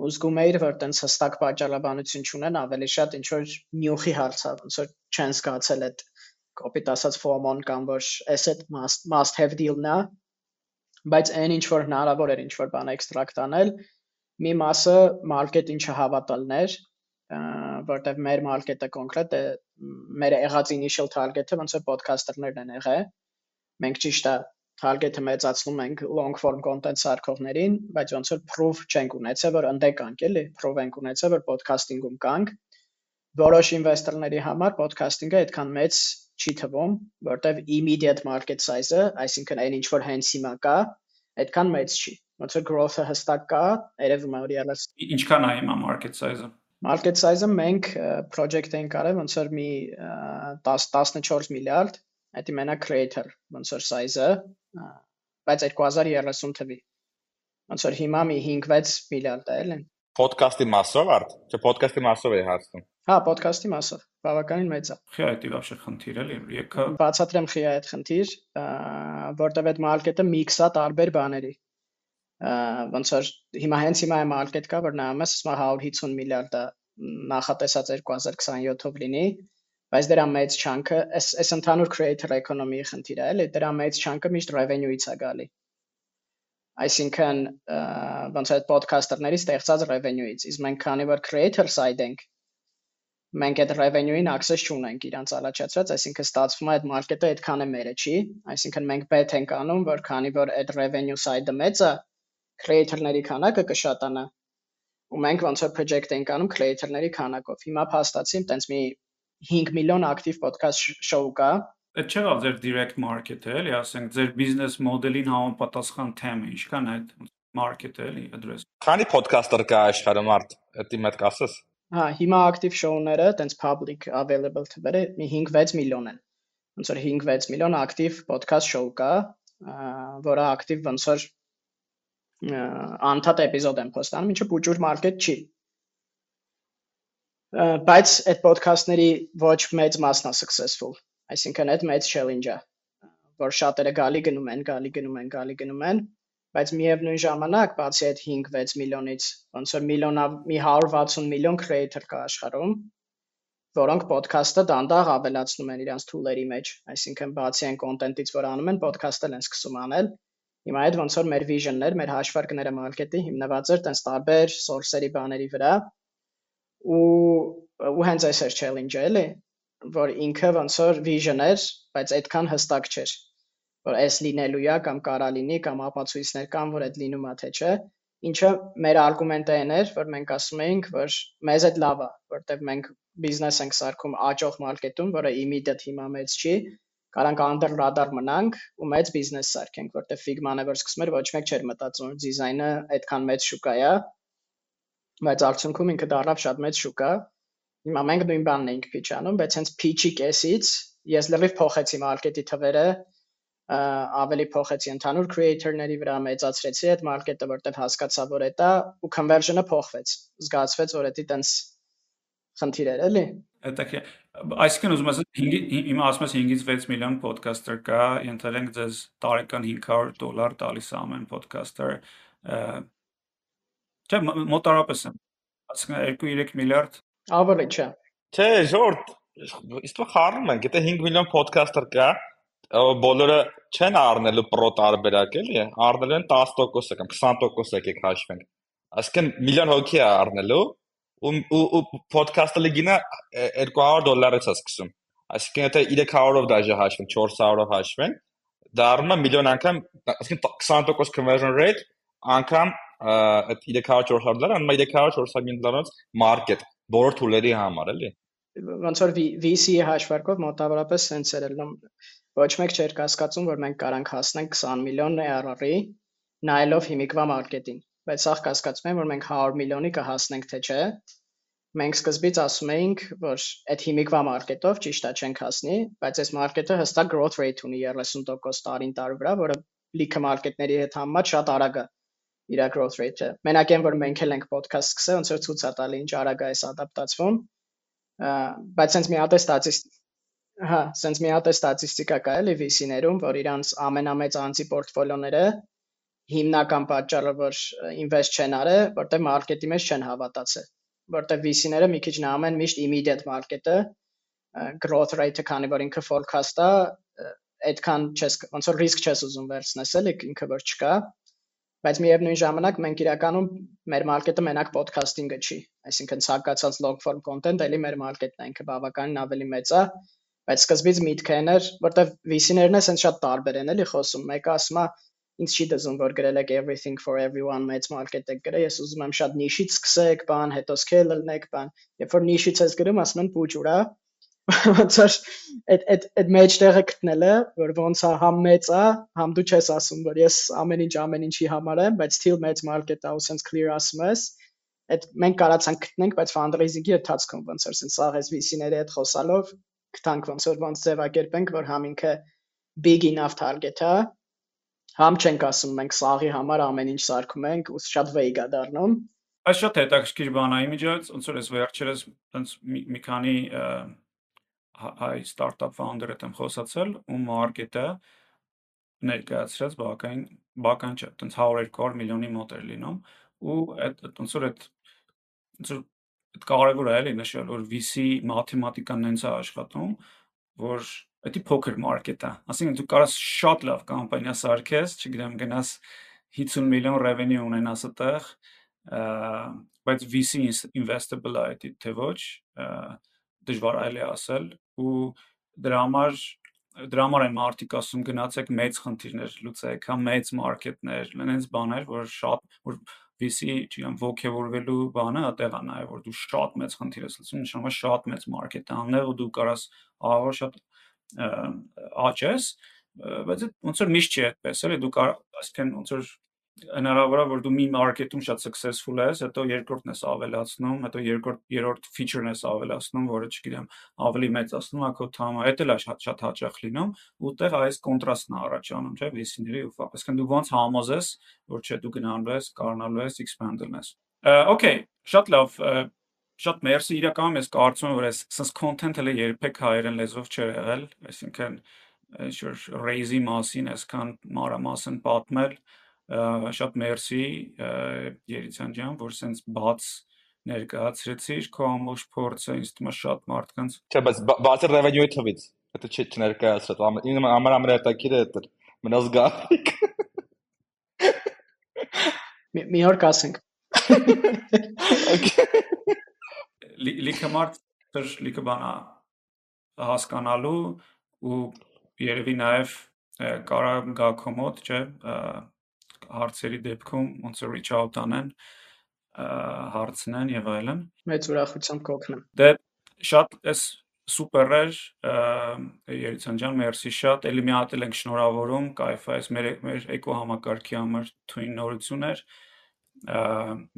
ու զգում էիր, որ տենց հստակ պատճառաբանություն չունեն, ավելի շատ ինչ որ նյութի հարց է, ոնց որ չեն զգացել այդ կոպիտ ասած FOMO-ն կամ որ asset must must have deal-ն է, բայց այն ինչ որ հնարավոր էր ինչ որ բան էքստրակտ անել, մի մասը մարքեթինգը հավատալներ, որտեվ մեր մարքեթը կոնկրետ է մեր եղած initial target-ը ոնց որ podcaster-ներն են եղել։ Մենք ճիշտ է target-ը մեծացնում ենք long form content սարքողներին, բայց ոնց որ proof չենք ունեցել, որ ընդ կանք էլի, proof ենք ունեցել, որ podcast-ing-ում կանք։ Որոշ investor-ների համար podcast-ing-ը այդքան մեծ չի թվում, որտեվ immediate market size-ը, այսինքն այն ինչ որ հենց հիմա կա, այդքան մեծ չի։ Ոնց որ growth-ը հստակ կա, երևում է որ ելս։ Ինչքան է հիմա market size-ը։ Market size-ը մենք project ենք արել ոնց որ մի 10 14 միլիարդ, դա մենակ creator ոնց որ size-ը, բայց 2030 թվի։ Ոնց որ հիմա մի 5-6 միլիարդ է, էլի։ Podcast-ի մասով արդ, չէ, podcast-ի մասով էի հարցնում։ Հա, podcast-ի մասով, բավականին մեծ է։ Խի այդ իվաբշե խնդիր էլի, եկա։ Բացատրեմ խի այդ խնդիր, որտեվ այդ մարքեթը միքսա տարբեր բաների։ Ոնց որ հիմա հենց հիմա է մարքեթ կա, որ նայում ես, ասում 150 միլիարդ է նախատեսած 2027-ով լինի, բայց դրա մեծ չանկը այս այս ընդհանուր creator economy-ի խնդիրը էլի դրա մեծ չանկը միշտ revenue-ից է գալի այսինքն ոնց այդ podcaster-ների ստեղծած revenue-ից իսկ մենք քանի որ creator side ենք մենք այդ revenue-ին access չունենք իրանց առաջացրած այսինքն ստացվում է այդ market-ը այդքան է մերը չի այսինքն մենք bet ենք անում որ քանի որ այդ revenue side-ը մեծ է creator-ների քանակը կշատանա ու մենք ոնց որ project ենք անում creator-ների քանակով հիմա փաստացի տենց մի 5 միլիոն ակտիվ ոդքասթ շոու կա։ Այդ չեղավ ձեր direct market-ը, էլի, ասենք ձեր business model-ին համապատասխան թեմը, ինչքան այդ market-ը, էլի, address։ Քանի podcaster կա աշխարհում արդ, դա մետ կասես։ Հա, հիմա ակտիվ շոուները, տենց public available թվերը մի 5-6 միլիոն են։ Ոնց որ 5-6 միլիոն ակտիվ podcast շոու կա, որը ակտիվ ոնց որ անդադ էպիզոդ են post-անում, ինչը բուջուր market չի բայց այդ ոդքասթների ոչ մեծ մասն է successful այսինքն այդ մեծ challenge-ը որ շատերը գալի գնում են գալի գնում են գալի գնում են բայց միևնույն ժամանակ բացի այդ 5-6 միլիոնից ոնց որ միլիոնա մի 160 միլիոն creator կա աշխարհում որոնք ոդքասթը դանդաղ ավելացնում են իրենց tool-երի մեջ այսինքն բացի այն content-ից որ անում են ոդքասթը են սկսում անել հիմա այդ ոնց որ մեր vision-ներ մեր հաշվարկները մարքեթի հիմնված էր տես տարբեր source-երի բաների վրա ու ու հենց այս էր challenge-ը էլի որ ինքը ոնց որ vision էր բայց այդքան հստակ չէր որ այս լինելու է կամ կարա լինի կամ ապացույցներ կան որ այդ լինում է թե չէ ինչը մեր արգումենտը այն էր որ մենք ասում էինք որ մեզ այդ լավ է որտեղ մենք բիզնես ենք սարքում աճող մարքետում որը immediate հիմա մեծ չի կարանք under radar մնանք ու մեծ բիզնես սարքենք որտեղ Figma-ը որ սկսում էր ոչ մեկ չէր մտածում դիզայնը այդքան մեծ շուկա է բայց արդյունքում ինքը դառավ շատ մեծ շուկա։ Հիմա մենք նույն բանն ենք pitch անում, բայց հենց pitch-ի կեսից ես լրիվ փոխեցի մարքեթի թվերը, ավելի փոխեցի ընդհանուր creator-ների վրա մեծացրեցի այդ մարքետը, որտեվ հասկացա, որ դա ու conversion-ը փոխվեց։ Զգացվեց, որ դա տենց խնդիր էր, էլի։ Հետաքրքիր։ Այսինքն ուզում ասեմ 5 հիմա ասում ես 5-ից 6 միլիոն ոդքասթեր կա, ենթադրենք ձեզ տարեկան 500 դոլար տալիս ամեն ոդքասթեր։ Չէ, մոտարապես եմ։ Ասենք 2-3 միլիարդ average-ը։ Չէ, ժորտ, իսկ խառնում են, գիտե 5 միլիոն ոդքասթեր կա, բոլորը չեն առնելու պրո տարբերակ էլի, առնելու են 10% կամ 20% եկեք հաշվենք։ Այսինքն միլիոն հոգի է առնելու ու ու ոդքասթը լիգինը 200 դոլարից է սկսում։ Այսինքն եթե 300-ով դաժե հաշվենք, 400-ով հաշվենք, դառնում է միլիոն անգամ, այսինքն 20% conversion rate անգամ այդ 300-400 դոլար, անում է 300-400 դոլարից մարքետ բոլոր թուլերի համար, էլի։ Ոնց որ VC-ի հաշվարկով մոտավորապես սենց էր ելնում Ոչ մեկ չէր կասկածում, որ մենք կարանք հասնենք 20 միլիոն ARR-ի նայելով հիմիկվա մարքետին, բայց սա կասկածում եմ, որ մենք 100 միլիոնի կհասնենք, թե չէ։ Մենք սկզբից ասում էինք, որ այդ հիմիկվա մարքետով ճիշտ է չենք հասնի, բայց այս մարքետը հստակ growth rate ունի 30% տարին տարի վրա, որը լիքը մարքետների հետ համեմատ շատ արագ է իր growth rate-ը։ Մենակ այն որ մենք էլ ենք podcast սկսել, ոնց որ ցույց է տալի ինչ արագ է այս ադապտացվում։ Բայց sense մի հատ է ստատիստ Հա, սենց մի հատ է ստատիստիկա կա էլի VC-ներում, որ իրանց ամենամեծ անձի պորտֆոլիոները հիմնական պատճառը, որ invest չեն արել, որտեղ մարքետի մեջ չեն հավատացել, որտեղ VC-ները մի քիչ նայում են միշտ immediate market-ը, growth rate-ը, քանի որ ինքը forecast-ա, այդքան չես ոնց որ risk չես ուզում վերցնես էլի ինքը որ չկա, բայց միևնույն ժամանակ մենք իրականում մեր մարքետը մենակ podcast-ինգը չի, այսինքն ցանկացած long form content էլի մեր մարքետն է, ինքը բավականին ավելի մեծ է, Բայց սկզբից միտքը այն էր, որտեվ VC-ներն է սենց շատ տարբեր են էլի խոսում։ Մեկը ասում է ինձ չի դզում որ գրել եք everything for everyone մեծ մարքետ եք գրել, ես ուզում եմ շատ նիշից սկսեք, բան, հետո scale լնեք, բան։ Երբ որ նիշից ես գրում, ասում են պուջ ուրա։ Ոնց որ այդ այդ այդ մեջտեղը գտնելը, որ ոնց է համ մեծ է, համ դու չես ասում, որ ես ամեն ինչ ամեն ինչի համար եմ, բայց still մեծ մարքետ է ու սենց clear ասում ես այդ մենք կարացանք գտնենք, բայց fundraising-ի ընթացքում ոնց որ սենց սաղ էս VC-ների հետ խոսալով գտանք ոնց որ ոնց ձևակերպենք, որ համ ինքը big enough target-ը, համ չենք ասում մենք սաղի համար ամեն ինչ սարքում ենք, ու շատ vague է դառնում։ Այս շատ հետաքրքիր բան է իմիջից, ոնց որ ես վերջերս տենց մի քանի հայ ստարտափ ֆաունդեր հետ եմ խոսացել ու մարքետը ներկայացրած բական բական չէ, տենց 100-200 միլիոնի մոտ էր լինում ու այդ ոնց որ այդ ոնց որ Այդ կարևոր է էլի նշել, որ VC մաթեմատիկան հենց է աշխատում, որ դա փոքր մարքետ է։ Այսինքն դու կարաս շատ լավ կամպանիա սարքես, չգիտեմ, գնաս 50 միլիոն revenue ունենաս այդտեղ, բայց VC investable է դա թե ոչ, դժվար այլ է ասել ու դրա համար դրա համար են մարդիկ ասում գնացեք մեծ խնդիրներ լուծեք, հա մեծ մարքետներ, լենենց բաներ, որ շատ որ VC, չգիտեմ, ողջևորվելու բանը այդտեղ է նաև որ դու շատ մեծ խնդիր ես լսում, նշանակում է շատ մեծ մարքետ աններ ու դու կարաս ահավոր շատ աճես, բայց ոնց որ միշտ չի այդպես, էլի դու կար, այսինքն ոնց որ հնարավոր է որ դու մի մարքեթում շատ successful ես, հետո երկրորդն ես ավելացնում, հետո երկրորդ երրորդ feature-ն ես ավելացնում, որը չգիտեմ, ավելի մեծացնում ակո թամը, դա էլ է շատ շատ հաճախ լինում, ուտեղ այս կոնտրաստն է առաջանում, չէ՞, VC-ների ու ֆապ։ Այսինքն դու ոնց համոզես, որ չէ, դու գնալու ես, կարողանալու ես expand-ել ես։ Okay, շատ լավ, շատ մերսի իրականում ես կարծում եմ որ այս sense content-ը երբեք հայերեն լեզվով չէր եղել, այսինքն ինչ-որ raise-ի մասին այսքան մանրամասն պատմել, շատ մերսի Երիցյան ջան, որ սենց բաց ներկայացրեցիր քո ամբողջ փորձը, ինձ թվում է շատ մարդկանց։ Չէ, բայց բացի revenue-ի թվից, դա չի չներկայացրած։ Իմ համար ամենա հետաքրքիրը դա է։ Մնաց գարիկ։ Մի օր կասենք։ Լիքը մարդ լիքը բան հասկանալու ու երևի նաև կարող գա քո մոտ, չէ, հարցերի դեպքում ոնց որ reach out անեն, հարցնեն եւ այլն։ Մեծ ուրախությամբ կօգնեմ։ Դե շատ էս սուպեր էր Երիցան ջան, մերսի շատ։ Էլի մի հատ էլ ենք շնորհավորում, կայֆ է, մեր մեր էկո համակարգի համար թույն նորություն էր։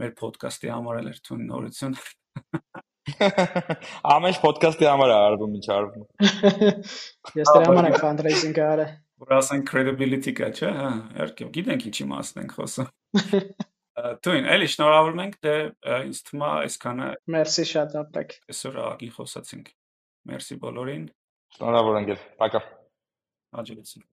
Մեր ոդկասթի համար էլ էր թույն նորություն։ Ամեն podcast-ի համար է արվում ինչ արվում։ Ես դրա համար եմ fundraising արել։ Որ ասեն credibility կա, չէ՞, հա, իհարկե, գիտենք ինչի մասն ենք խոսում։ Դույն, էլի շնորհավորում ենք, դե ինձ թվում է այսքանը։ Մերսի շատ ապրեք։ Այսօր աղի խոսացինք։ Մերսի բոլորին։ Շնորհավոր ենք, պակա։ Հաջողություն։